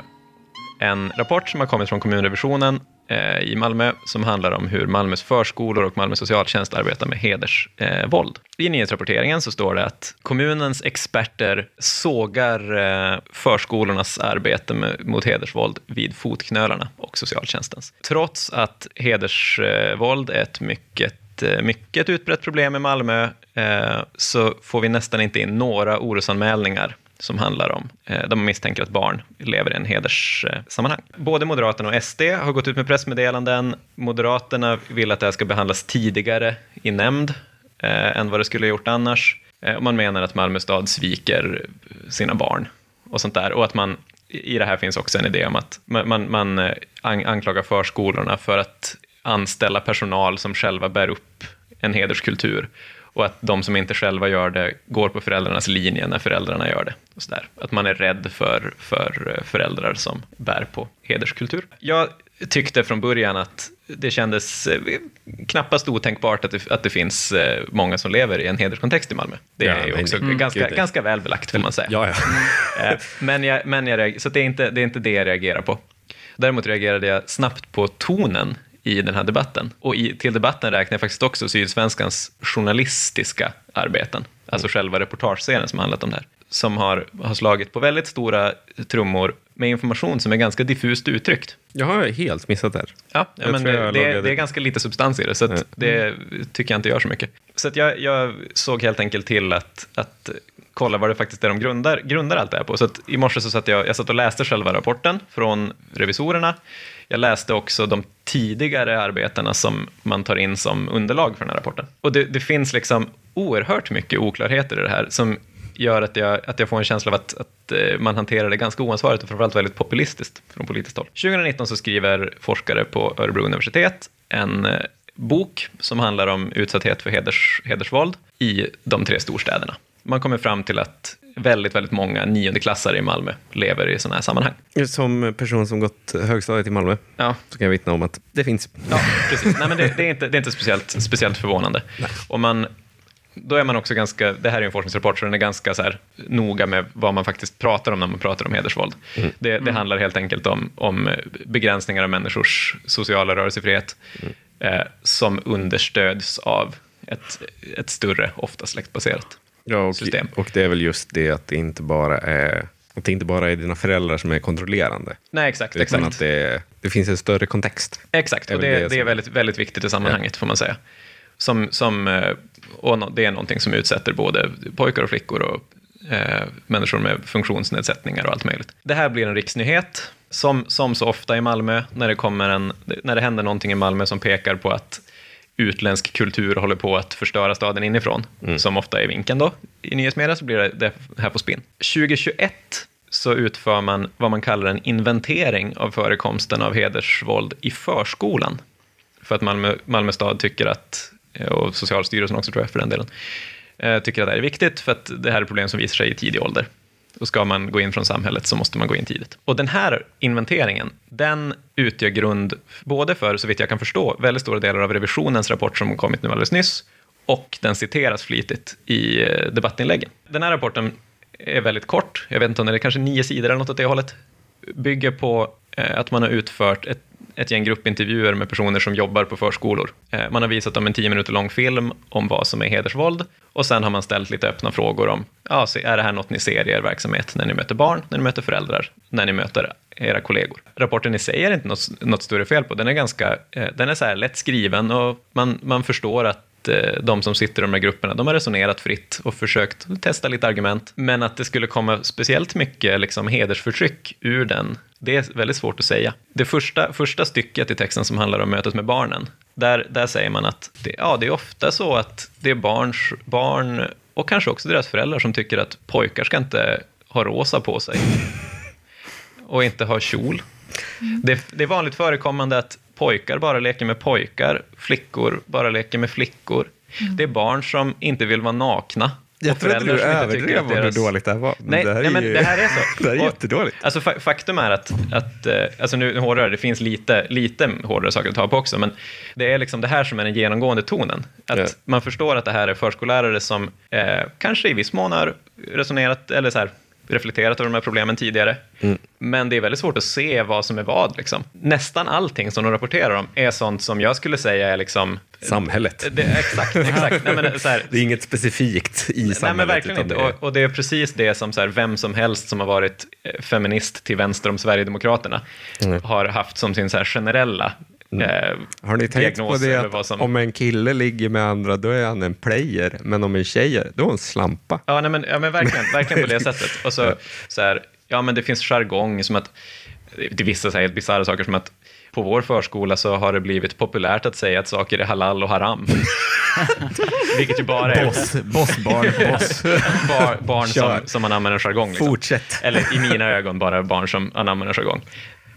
en rapport som har kommit från kommunrevisionen Eh, i Malmö som handlar om hur Malmös förskolor och Malmö socialtjänst arbetar med hedersvåld. Eh. I nyhetsrapporteringen så står det att kommunens experter sågar eh, förskolornas arbete med, mot hedersvåld vid fotknölarna och socialtjänstens. Trots att hedersvåld är ett mycket eh, mycket utbrett problem i Malmö eh, så får vi nästan inte in några orosanmälningar som handlar om, eh, de misstänker att barn lever i en hederssammanhang. Både Moderaterna och SD har gått ut med pressmeddelanden. Moderaterna vill att det här ska behandlas tidigare i nämnd eh, än vad det skulle ha gjort annars. Eh, och man menar att Malmö stad sviker sina barn och sånt där. Och att man, i det här finns också en idé om att man, man, eh, man anklagar förskolorna för att anställa personal som själva bär upp en hederskultur och att de som inte själva gör det går på föräldrarnas linje när föräldrarna gör det. Och så där. Att man är rädd för, för eh, föräldrar som bär på hederskultur. Jag tyckte från början att det kändes eh, knappast otänkbart att det, att det finns eh, många som lever i en hederskontext i Malmö. Det Ja, är också mm. ganska, det- ganska väl belagt får man säga. Ja, ja. Men jag, men jag så det är, inte, det är inte det jag reagerar på. Däremot reagerade jag snabbt på tonen i den här debatten. Och i, till debatten räknar jag faktiskt också Sydsvenskans journalistiska arbeten, alltså själva reportagescenen som handlat om det här, som har, har slagit på väldigt stora trummor med information som är ganska diffust uttryckt. Jag har helt missat det här. Ja, ja men det, det, det är ganska lite substans i det, så Ja. det tycker jag inte gör så mycket. Så jag, jag såg helt enkelt till att, att kolla vad det faktiskt är de grundar, grundar allt det här på. Så i morse så satt jag, jag satt och läste själva rapporten från revisorerna. Jag läste också de tidigare arbetena som man tar in som underlag för den här rapporten. Och det, det finns liksom oerhört mycket oklarheter i det här som gör att jag, att jag får en känsla av att, att eh, man hanterar det ganska oansvarigt och framförallt väldigt populistiskt från politiskt håll. 2019 så skriver forskare på Örebro universitet en eh, bok som handlar om utsatthet för heders, hedersvåld i de tre storstäderna. Man kommer fram till att väldigt, väldigt många niondeklassare i Malmö lever i sådana här sammanhang. Som person som gått högstadiet i Malmö Ja, så kan jag vittna om att det finns. Ja, precis. Nej, men det, det är inte, det är inte speciellt, speciellt förvånande. Och man, då är man också ganska, det här är en forskningsrapport, så den är ganska så här, noga med vad man faktiskt pratar om när man pratar om hedersvåld. Det, det handlar helt enkelt om, om begränsningar av människors sociala rörelsefrihet eh, som understöds av ett, ett större, ofta släktbaserat. Ja, och, system. och det är väl just det att det inte bara är att det inte bara är dina föräldrar som är kontrollerande. Nej, exakt. Utan exakt. att det, det finns en större kontext. Exakt, är och det, det det är väldigt, väldigt viktigt i sammanhanget får man säga. Som, som, eh, och det är någonting som utsätter både pojkar och flickor och eh, människor med funktionsnedsättningar och allt möjligt. Det här blir en riksnyhet, som, som så ofta i Malmö, när det, kommer en, när det händer någonting i Malmö som pekar på att utländsk kultur håller på att förstöra staden inifrån, som ofta är vinkeln då i nyhetsmedia, så blir det, det här på spinn. 2021 så utför man vad man kallar en inventering av förekomsten av hedersvåld i förskolan. För att Malmö, Malmö stad tycker att, och Socialstyrelsen också tror jag för den delen, eh, tycker att det här är viktigt för att det här är problem som visar sig i tidig ålder. Och ska man gå in från samhället så måste man gå in tidigt. Och den här inventeringen, den utgör grund både för, så vitt jag kan förstå, väldigt stora delar av revisionens rapport som kommit nu alldeles nyss, och den citeras flitigt i eh, debattinläggen. Den här rapporten är väldigt kort, jag vet inte om det är kanske nio sidor eller något åt det hållet, bygger på eh, att man har utfört ett, ett gäng gruppintervjuer med personer som jobbar på förskolor. Eh, man har visat dem en tio minuter lång film om vad som är hedersvåld och sen har man ställt lite öppna frågor om, ja, är det här något ni ser i er verksamhet när ni möter barn, när ni möter föräldrar, när ni möter era kollegor? Rapporten i sig är det inte något, något större fel på, den är ganska, eh, den är så här lätt skriven och man, man förstår att att eh, de som sitter i de här grupperna, de har resonerat fritt och försökt testa lite argument. Men att det skulle komma speciellt mycket liksom, hedersförtryck ur den, det är väldigt svårt att säga. Det första, första stycket i texten som handlar om mötet med barnen, där, där säger man att det, ja, det är ofta så att det är barns, barn och kanske också deras föräldrar som tycker att pojkar ska inte ha rosa på sig och inte ha kjol. Det, det är vanligt förekommande att pojkar bara leker med pojkar, flickor bara leker med flickor. Det är barn som inte vill vara nakna. Jag trodde föräldrar du inte överdrev om att hur deras- dåligt det här var. Nej, det här nej, men ju- det här är så. det här är Och- jättedåligt. Alltså fa- faktum är att, att eh, alltså nu hårdare, det finns lite, lite hårdare saker att ta på också, men det är liksom det här som är den genomgående tonen. Att Ja. man förstår att det här är förskollärare som eh, kanske i viss mån har resonerat, eller så här, reflekterat över de här problemen tidigare. Mm. Men det är väldigt svårt att se vad som är vad. Liksom. Nästan allting som de rapporterar om är sånt som jag skulle säga är liksom... Samhället. Det, exakt, exakt. Nej, men här, Det är inget specifikt i samhället. Nej, verkligen inte. det är- Och, och det är precis det som så här, vem som helst som har varit eh, feminist till vänster om Sverigedemokraterna Mm. har haft som sin så här, generella eh, Har ni tänkt på det att som... om en kille ligger med andra, då är han en player, men om en tjej är, då är hon slampa. Ja, nej, men, ja, men verkligen, verkligen på det sättet. Och så, Ja. så här, ja, men det finns jargong som att, det är vissa så här helt bisarra saker som att på vår förskola så har det blivit populärt att säga att saker är halal och haram. Vilket ju bara är Boss, bossbarn, boss. bar, barn som, Kör. som man använder jargong. Liksom. Fortsätt. Eller i mina ögon bara barn som en jargong.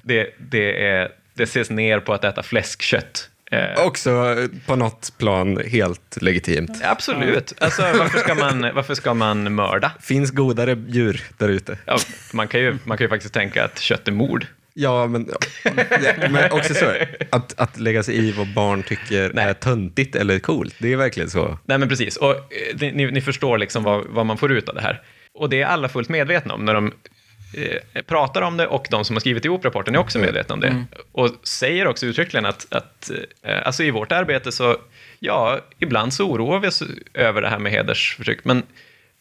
Det, det, är, det ses ner på att äta fläskkött. Eh, Också på något plan helt legitimt. absolut. Alltså, varför, ska man, varför ska man mörda? Finns godare djur där ute. Ja, man, kan ju, man kan ju faktiskt tänka att kött är mord. Ja, men, ja, men också så, att, att lägga sig i vad barn tycker Nej. är töntigt eller coolt, det är verkligen så. Nej, men precis. Och, eh, ni, ni- förstår liksom vad, vad man får ut av det här. Och det är alla fullt medvetna om när de pratar om det och de som har skrivit ihop rapporten är också medvetna om det. Och säger också uttryckligen att, att eh, alltså i vårt arbete så, ja, ibland så oroar vi oss över det här med hedersförtryck, men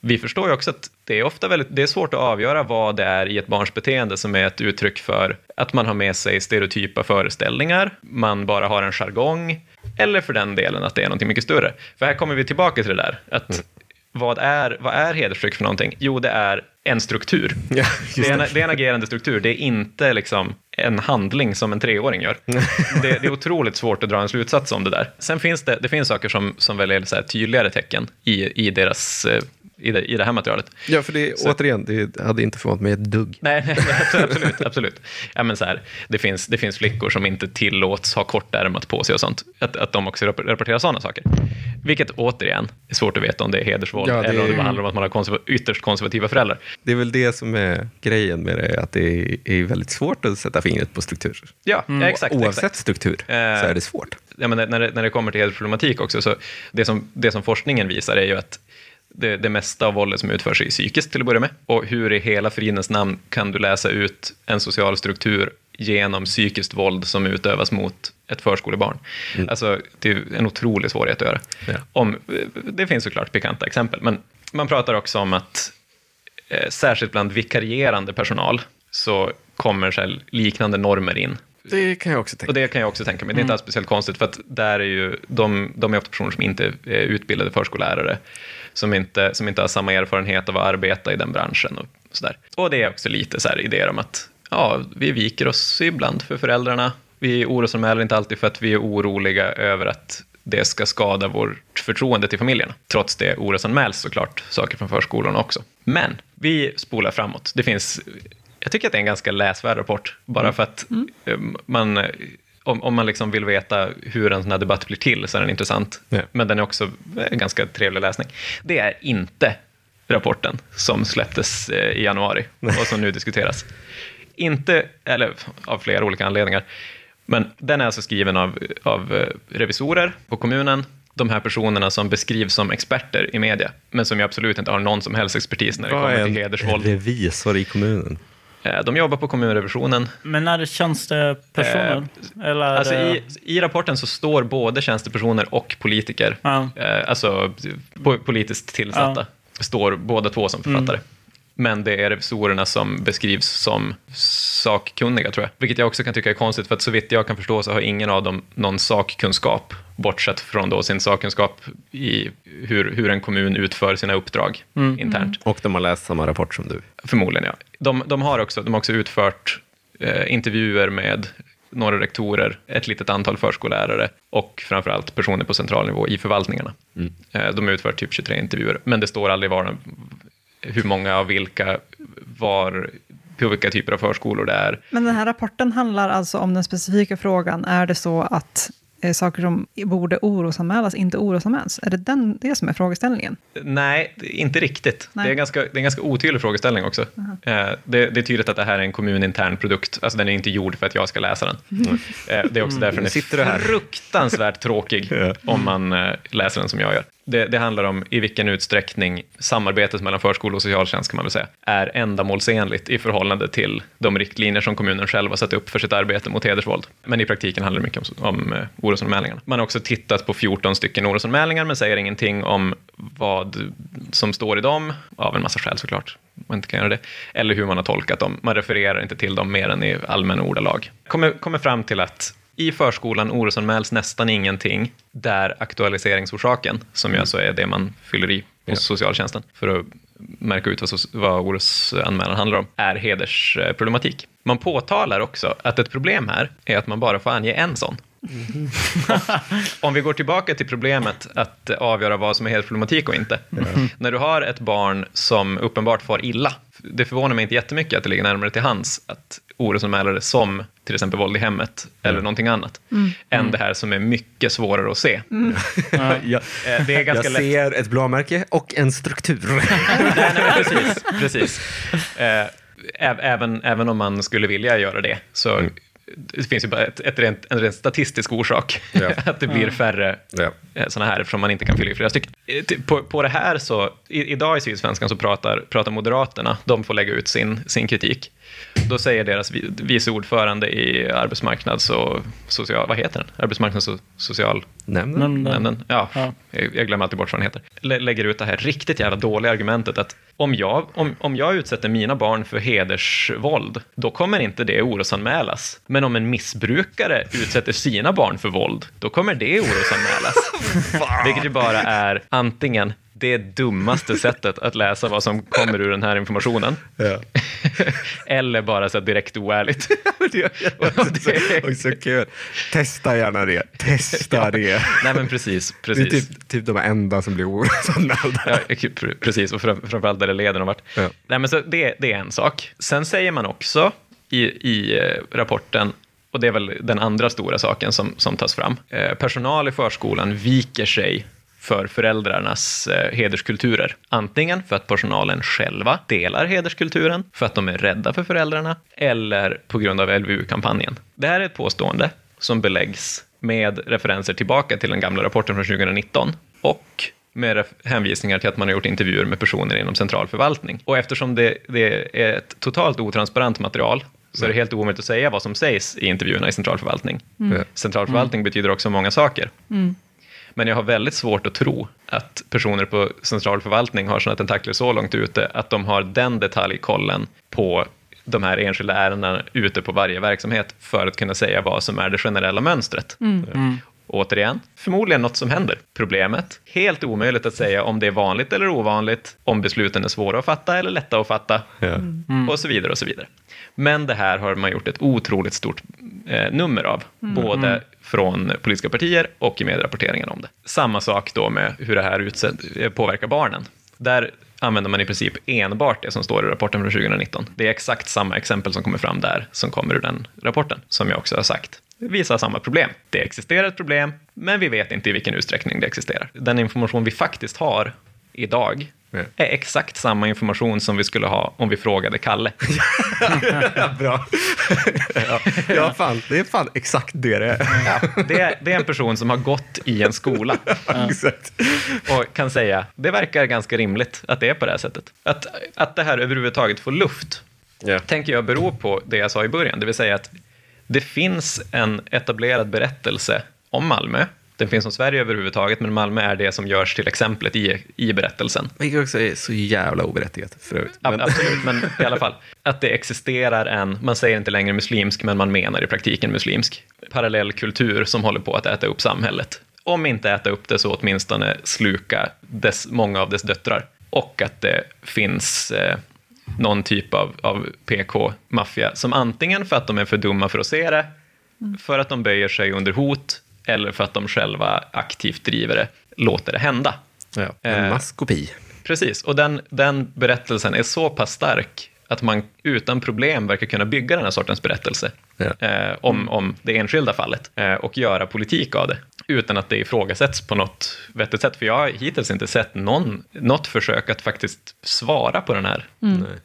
vi förstår ju också att det är ofta väldigt, det är svårt att avgöra vad det är i ett barns beteende som är ett uttryck för att man har med sig stereotypa föreställningar, man bara har en jargong, eller för den delen att det är någonting mycket större. För här kommer vi tillbaka till det där, att vad, är, vad är hedersförtryck för någonting? Jo, det är en struktur. Ja, Det är, en, det. är en agerande struktur, det är inte liksom en handling som en treåring gör. Det, det är otroligt svårt att dra en slutsats om det där. Sen finns det, det finns saker som, som väl är så tydligare tecken i, i, deras, eh, i, det, i det här materialet. Ja, för det, Så- återigen, det hade inte förvånat mig ett dugg. Nej, nej, absolut. absolut. Ja, men så här, det, finns, det finns flickor som inte tillåts ha kortärmat på sig och sånt. Att, att de också rap- rapporterar sådana saker. Vilket återigen är svårt att veta om det är hedersvåld Ja, det eller om det bara handlar om att man har konserva- ytterst konservativa föräldrar. Det är väl det som är grejen med det, att det är, väldigt svårt att sätta fingret på struktur. Ja, ja exakt. Oavsett exakt. struktur så Eh, är det svårt. ja, men när, det, när det kommer till hedersproblematik också, så det som, det som forskningen visar är ju att det, det mesta av våldet som utförs är psykiskt till att börja med. Och hur i hela fridens namn kan du läsa ut en social struktur genom psykiskt våld som utövas mot ett förskolebarn? Alltså, det är en otrolig svårighet att göra. Ja. Om, det finns såklart pikanta exempel, men man pratar också om att eh, särskilt bland vikarierande personal så kommer så liknande normer in Det kan jag också tänka och det kan jag också tänka mig. Det är inte alls speciellt konstigt, för att där är ju, de, de är ofta personer som inte är utbildade förskollärare, som inte, som inte har samma erfarenhet av att arbeta i den branschen och sådär. Och det är också lite så här idéer om att ja, vi viker oss ibland för föräldrarna. Vi orosanmäler inte alltid för att vi är oroliga över att det ska skada vårt förtroende till familjerna. Trots det orosanmäls såklart saker från förskolan också. Men vi spolar framåt. Det finns jag tycker att det är en ganska läsvärd rapport, bara för att eh, man, eh, om, om man liksom vill veta hur en sån här debatt blir till så är den intressant. Ja. Men den är också en ganska trevlig läsning. Det är inte rapporten som släpptes eh, i januari och som nu diskuteras. Inte, eller av flera olika anledningar, men den är alltså skriven av, av revisorer på kommunen, de här personerna som beskrivs som experter i media, men som ju absolut inte har någon som helst expertis när det Vad kommer är till en hedersvåld. revisor i kommunen? Eh, De jobbar på kommunrevisionen. Men är det tjänstepersoner? Eller är Alltså det... i, I rapporten så står både tjänstepersoner och politiker, Ja. eh, alltså po- politiskt tillsatta, står båda två som författare. Men det är revisorerna som beskrivs som sakkunniga, tror jag. Vilket jag också kan tycka är konstigt, för att så vitt jag kan förstå så har ingen av dem någon sakkunskap bortsett från då sin sakkunskap i hur, hur en kommun utför sina uppdrag internt. Och de har läst samma rapport som du. Förmodligen, ja. De, de, har också, de har också utfört eh, intervjuer med några rektorer, ett litet antal förskollärare och framförallt personer på central nivå i förvaltningarna. Eh, de har utfört typ 23 intervjuer, men det står aldrig var, hur många av vilka, var, på vilka typer av förskolor det är. Men den här rapporten handlar alltså om den specifika frågan, är det så att saker som borde orosanmälas inte orosanmäls? Är det den, det som är frågeställningen? Nej, inte riktigt. Nej. Det, är en ganska, det är en ganska otydlig frågeställning också. Eh, det, det är tydligt att det här är en kommunintern produkt. Alltså den är inte gjord för att jag ska läsa den. Eh, det är också därför den Nu sitter du är här. fruktansvärt tråkig om man eh, läser den som jag gör. Det, det handlar om i vilken utsträckning samarbetet mellan förskola och socialtjänst kan man väl säga, är ändamålsenligt i förhållande till de riktlinjer som kommunen själv har satt upp för sitt arbete mot hedersvåld. Men i praktiken handlar det mycket om, om eh, orosanmälningarna. Man har också tittat på 14 stycken orosanmälningar men säger ingenting om vad som står i dem, av en massa skäl såklart, man inte kan göra det, eller hur man har tolkat dem. Man refererar inte till dem mer än i allmänna ordalag. Kommer, kommer fram till att i förskolan orosanmäls nästan ingenting där aktualiseringsorsaken, som ju alltså är det man fyller i hos socialtjänsten för att märka ut vad, vad orosanmälan handlar om, är hedersproblematik. Man påtalar också att ett problem här är att man bara får ange en sån. Och om vi går tillbaka till problemet att avgöra vad som är hedersproblematik och inte. När du har ett barn som uppenbart far illa, det förvånar mig inte jättemycket att det ligger närmare till hands att orosanmäla det som till exempel våld i hemmet eller någonting annat, än det här som är mycket svårare att se. Jag, Eh, Det är ganska jag lätt. ser ett blåmärke och en struktur. Nej, nej, precis. precis. Eh, även, även om man skulle vilja göra det, så det finns ju bara ett, ett rent, en rent statistisk orsak Ja. att det blir färre Ja. eh, sådana här, eftersom man inte kan fylla i flera stycken. Eh, till- På, på det här så, i, idag i Sydsvenskan så pratar, pratar Moderaterna, de får lägga ut sin, sin kritik. Då säger deras vi- vice ordförande i arbetsmarknads och social, vad heter den? Arbetsmarknads och social Nämnden. Nämnden. Ja, Ja. Jag, jag glömmer alltid bort vad den heter. Lä- lägger ut det här riktigt jävla dåliga argumentet att om jag, om, om jag utsätter mina barn för hedersvåld, då kommer inte det orosanmälas. Men om en missbrukare utsätter sina barn för våld, då kommer det orosanmälas. Vilket ju bara är antingen det dummaste sättet att läsa vad som kommer ur den här informationen, Ja. eller bara så direkt oärligt. det är också kul. Testa gärna det. Testa det. Nej men precis, Det är precis. typ, typ de enda som blir orosanmälda. Ja, pr- precis, och fram, framförallt där det leder någon vart. Ja. Nej, men så det, det är en sak. Sen säger man också i, i eh, rapporten, och det är väl den andra stora saken som, som tas fram, eh, personal i förskolan viker sig för föräldrarnas eh, hederskulturer. Antingen för att personalen själva delar hederskulturen, för att de är rädda för föräldrarna, eller på grund av LVU-kampanjen. Det här är ett påstående som beläggs med referenser tillbaka till den gamla rapporten från 2019 och med hänvisningar till att man har gjort intervjuer med personer inom central förvaltning. Och eftersom det, det är ett totalt otransparent material så är det helt omöjligt att säga vad som sägs i intervjuerna i central förvaltning. Mm. Central förvaltning betyder också många saker. Men jag har väldigt svårt att tro att personer på central förvaltning har sina tentakler så långt ute att de har den detaljkollen på de här enskilda ärendena ute på varje verksamhet för att kunna säga vad som är det generella mönstret. Återigen, förmodligen något som händer. Problemet, helt omöjligt att säga om det är vanligt eller ovanligt, om besluten är svåra att fatta eller lätta att fatta, Ja. och så vidare. och så vidare. Men det här har man gjort ett otroligt stort eh, nummer av, både från politiska partier och i medierapporteringen om det. Samma sak då med hur det här utsätt, påverkar barnen. Där använder man i princip enbart det som står i rapporten från 2019. Det är exakt samma exempel som kommer fram där, som kommer ur den rapporten, som jag också har sagt. Visar samma problem. Det existerar ett problem, men vi vet inte i vilken utsträckning det existerar. Den information vi faktiskt har idag är exakt samma information som vi skulle ha om vi frågade Kalle. Bra. ja. ja, fan. Det är fan exakt det det är. Ja, det, är, det är en person som har gått i en skola och kan säga det verkar ganska rimligt att det är på det här sättet. Att, att det här överhuvudtaget får luft Ja. tänker jag beror på det jag sa i början, det vill säga att det finns en etablerad berättelse om Malmö. Den finns om Sverige överhuvudtaget, men Malmö är det som görs till exemplet i, i berättelsen. Vilket också är så jävla oberättigat för övrigt. Ab- Absolut, men i alla fall. Att det existerar en, man säger inte längre muslimsk, men man menar i praktiken muslimsk, parallell kultur som håller på att äta upp samhället. om inte äta upp det så åtminstone sluka dess, många av dess döttrar. Och att det finns eh, någon typ av, av PK-maffia som antingen för att de är för dumma för att se det, för att de böjer sig under hot eller för att de själva aktivt driver det, låter det hända. Ja, en Eh, maskopi. Precis, och den, den berättelsen är så pass stark att man utan problem verkar kunna bygga den här sortens berättelse Ja. eh, om, om det enskilda fallet eh, och göra politik av det utan att det ifrågasätts på något vettigt sätt. För jag har hittills inte sett någon, något försök att faktiskt svara på den här,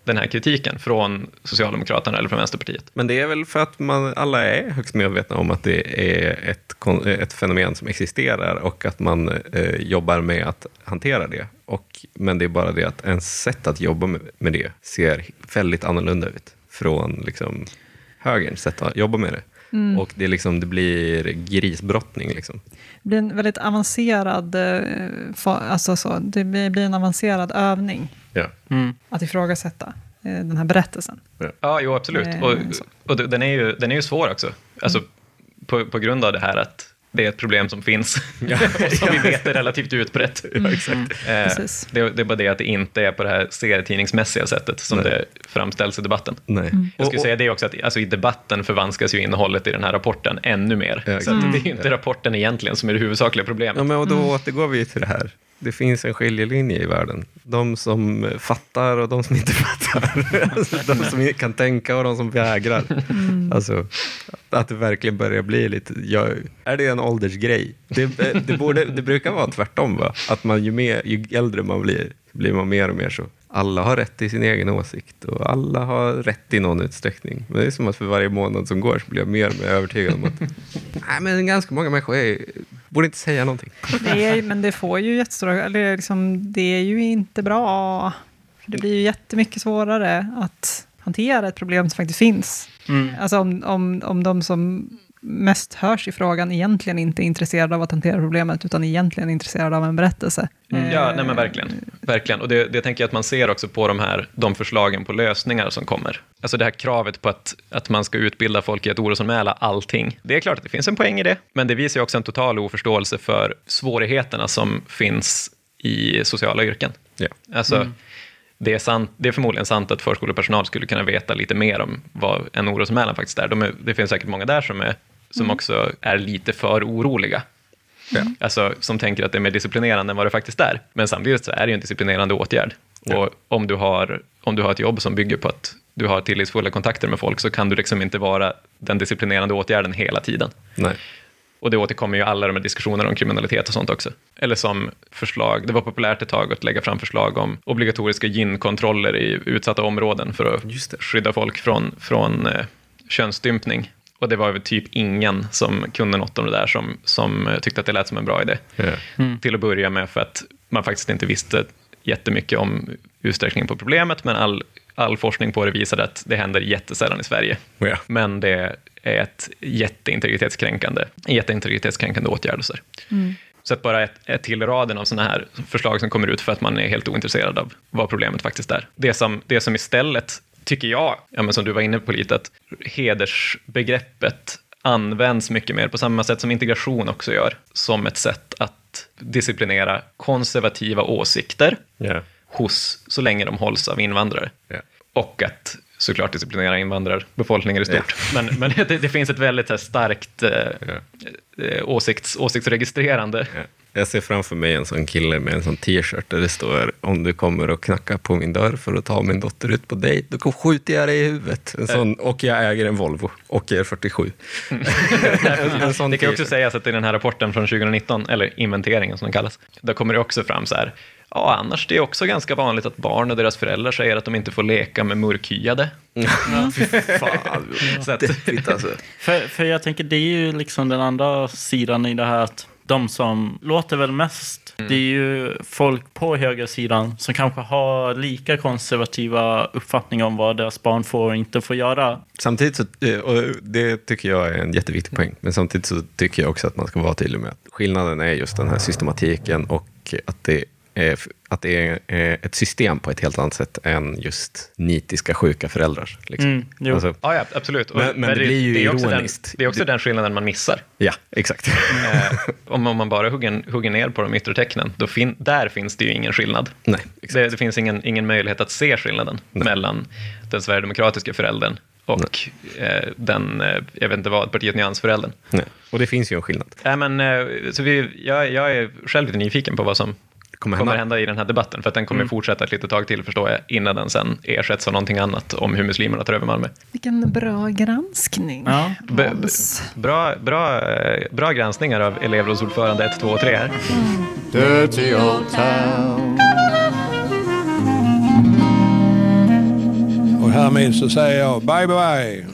den här kritiken från Socialdemokraterna eller från Vänsterpartiet. Men det är väl för att man alla är högst medvetna om att det är ett, ett fenomen som existerar och att man eh, jobbar med att hantera det. Och, men det är bara det att ens sätt att jobba med, med det ser väldigt annorlunda ut från liksom, högerns sätt att jobba med det. Och det, liksom, det blir grisbrottning. Liksom. Det blir en väldigt avancerad, eh, alltså så, det blir en avancerad övning Ja. Mm. att ifrågasätta eh, den här berättelsen. Ja, jo absolut. Eh, Och, och den, är ju, den är ju svår också. Alltså, på, på grund av det här att det är ett problem som finns och som vi vet är relativt utbrett. Eh, Precis. det, det är bara det att det inte är på det här serietidningsmässiga sättet som Nej. det framställs i debatten. Nej. Jag skulle Och- säga det också att alltså, i debatten förvanskas ju innehållet i den här rapporten ännu mer. Ja, så det är ju inte rapporten egentligen som är det huvudsakliga problemet. Ja, men och då återgår vi till det här. Det finns en skiljelinje i världen. De som fattar och de som inte fattar. Alltså, de som kan tänka och de som vägrar. Alltså, att det verkligen börjar bli lite... Ja, är det en åldersgrej? Det, det, borde, det brukar vara tvärtom, va? Att man ju, mer, ju äldre man blir, blir man mer och mer så. Alla har rätt i sin egen åsikt och alla har rätt i någon utsträckning. Men det är som att för varje månad som går så blir jag mer och mer övertygad om att nej, men ganska många människor är, borde inte säga någonting. Det är, men det får ju jättestora, eller liksom, det är ju inte bra. För det blir ju jättemycket svårare att hantera ett problem som faktiskt finns. Mm. Alltså om, om, om de som mest hörs i frågan egentligen inte är intresserade av att hantera problemet, utan egentligen är intresserade av en berättelse. Mm. Ja, Eh, nej men verkligen. verkligen. Och det, det tänker jag att man ser också på de här de förslagen på lösningar som kommer. Alltså det här kravet på att, att man ska utbilda folk i att orosanmäla allting. Det är klart att det finns en poäng i det, men det visar ju också en total oförståelse för svårigheterna som finns i sociala yrken. Ja. Alltså, det, är sant, det är förmodligen sant att förskolepersonal skulle kunna veta lite mer om vad en orosanmälan faktiskt är. De är det finns säkert många där som, är, som också är lite för oroliga. Ja. Alltså, som tänker att det är mer disciplinerande än vad det faktiskt är. Men samtidigt så är det ju en disciplinerande åtgärd. Ja. Och om du, har, om du har ett jobb som bygger på att du har tillitsfulla kontakter med folk så kan du liksom inte vara den disciplinerande åtgärden hela tiden. Nej. Och det återkommer ju alla de här diskussionerna om kriminalitet och sånt också. Eller som förslag, det var populärt ett tag att lägga fram förslag om obligatoriska ginkontroller i utsatta områden för att skydda folk från, från eh, könsstympning. Och det var väl typ ingen som kunde något om det där som, som tyckte att det lät som en bra idé. Ja. Till att börja med för att man faktiskt inte visste jättemycket om utsträckningen på problemet, men all, all forskning på det visade att det händer jättesällan i Sverige. Ja. Men det är ett jätteintegritetskränkande, jätteintegritetskränkande åtgärd. Så, där. så att bara ett, ett till raden av sådana här förslag som kommer ut för att man är helt ointresserad av vad problemet faktiskt är. Det som, det som istället, tycker jag, ja, men som du var inne på lite, att hedersbegreppet används mycket mer på samma sätt som integration också gör, som ett sätt att disciplinera konservativa åsikter Ja. hos, så länge de hålls av invandrare. Ja. Och att såklart disciplinera invandrarbefolkningen i stort. Men, men det, det finns ett väldigt här, starkt eh, eh, åsikts, åsiktsregistrerande. Ja. Jag ser framför mig en sån kille med en sån t-shirt där det står om du kommer och knackar på min dörr för att ta min dotter ut på dejt, då skjuter jag dig i huvudet. En sån, och jag äger en Volvo och är 47. en, en sån Det kan också sägas att i den här rapporten från 2019, eller inventeringen som den kallas, där kommer det också fram så här, ja annars det är också ganska vanligt att barn och deras föräldrar säger att de inte får leka med mörkhyade. Fan, Så att, deppigt alltså. För, för jag tänker, det är ju liksom den andra sidan i det här att de som låter väl mest, det är ju folk på högersidan som kanske har lika konservativa uppfattningar om vad deras barn får och inte får göra. Samtidigt så, eh, och det tycker jag är en jätteviktig poäng, men samtidigt så tycker jag också att man ska vara tydlig med att skillnaden är just den här systematiken och att det att det är eh, ett system på ett helt annat sätt än just nitiska, sjuka föräldrar. Liksom. Mm, jo. Alltså, Ja, ja absolut. Och- Men- men det blir ju det är också den, ironiskt. det är också den skillnaden man missar. ja, exakt. Eh, om, om man bara hugger, hugger ner på de yttre tecknen, då fin, där finns det ju ingen skillnad. Nej, exakt. Det, det finns ingen, ingen möjlighet att se skillnaden mellan den sverigedemokratiska föräldern och eh, den, eh, jag vet inte vad, partiet Nyansföräldern. Nej. Och det finns ju en skillnad. Äh, men, eh, så vi, jag, jag är själv lite nyfiken på vad som Kommer kommer hända. hända i den här debatten, för att den kommer fortsätta ett litet tag till, förstår jag, innan den sen ersätts av någonting annat om hur muslimerna tar över Malmö. Vilken bra granskning. Ja. B- b- bra, bra, bra granskningar av elevrådsordförande 1, 2 och 3 här. Dirty old town. Och härmed så säger jag bye bye.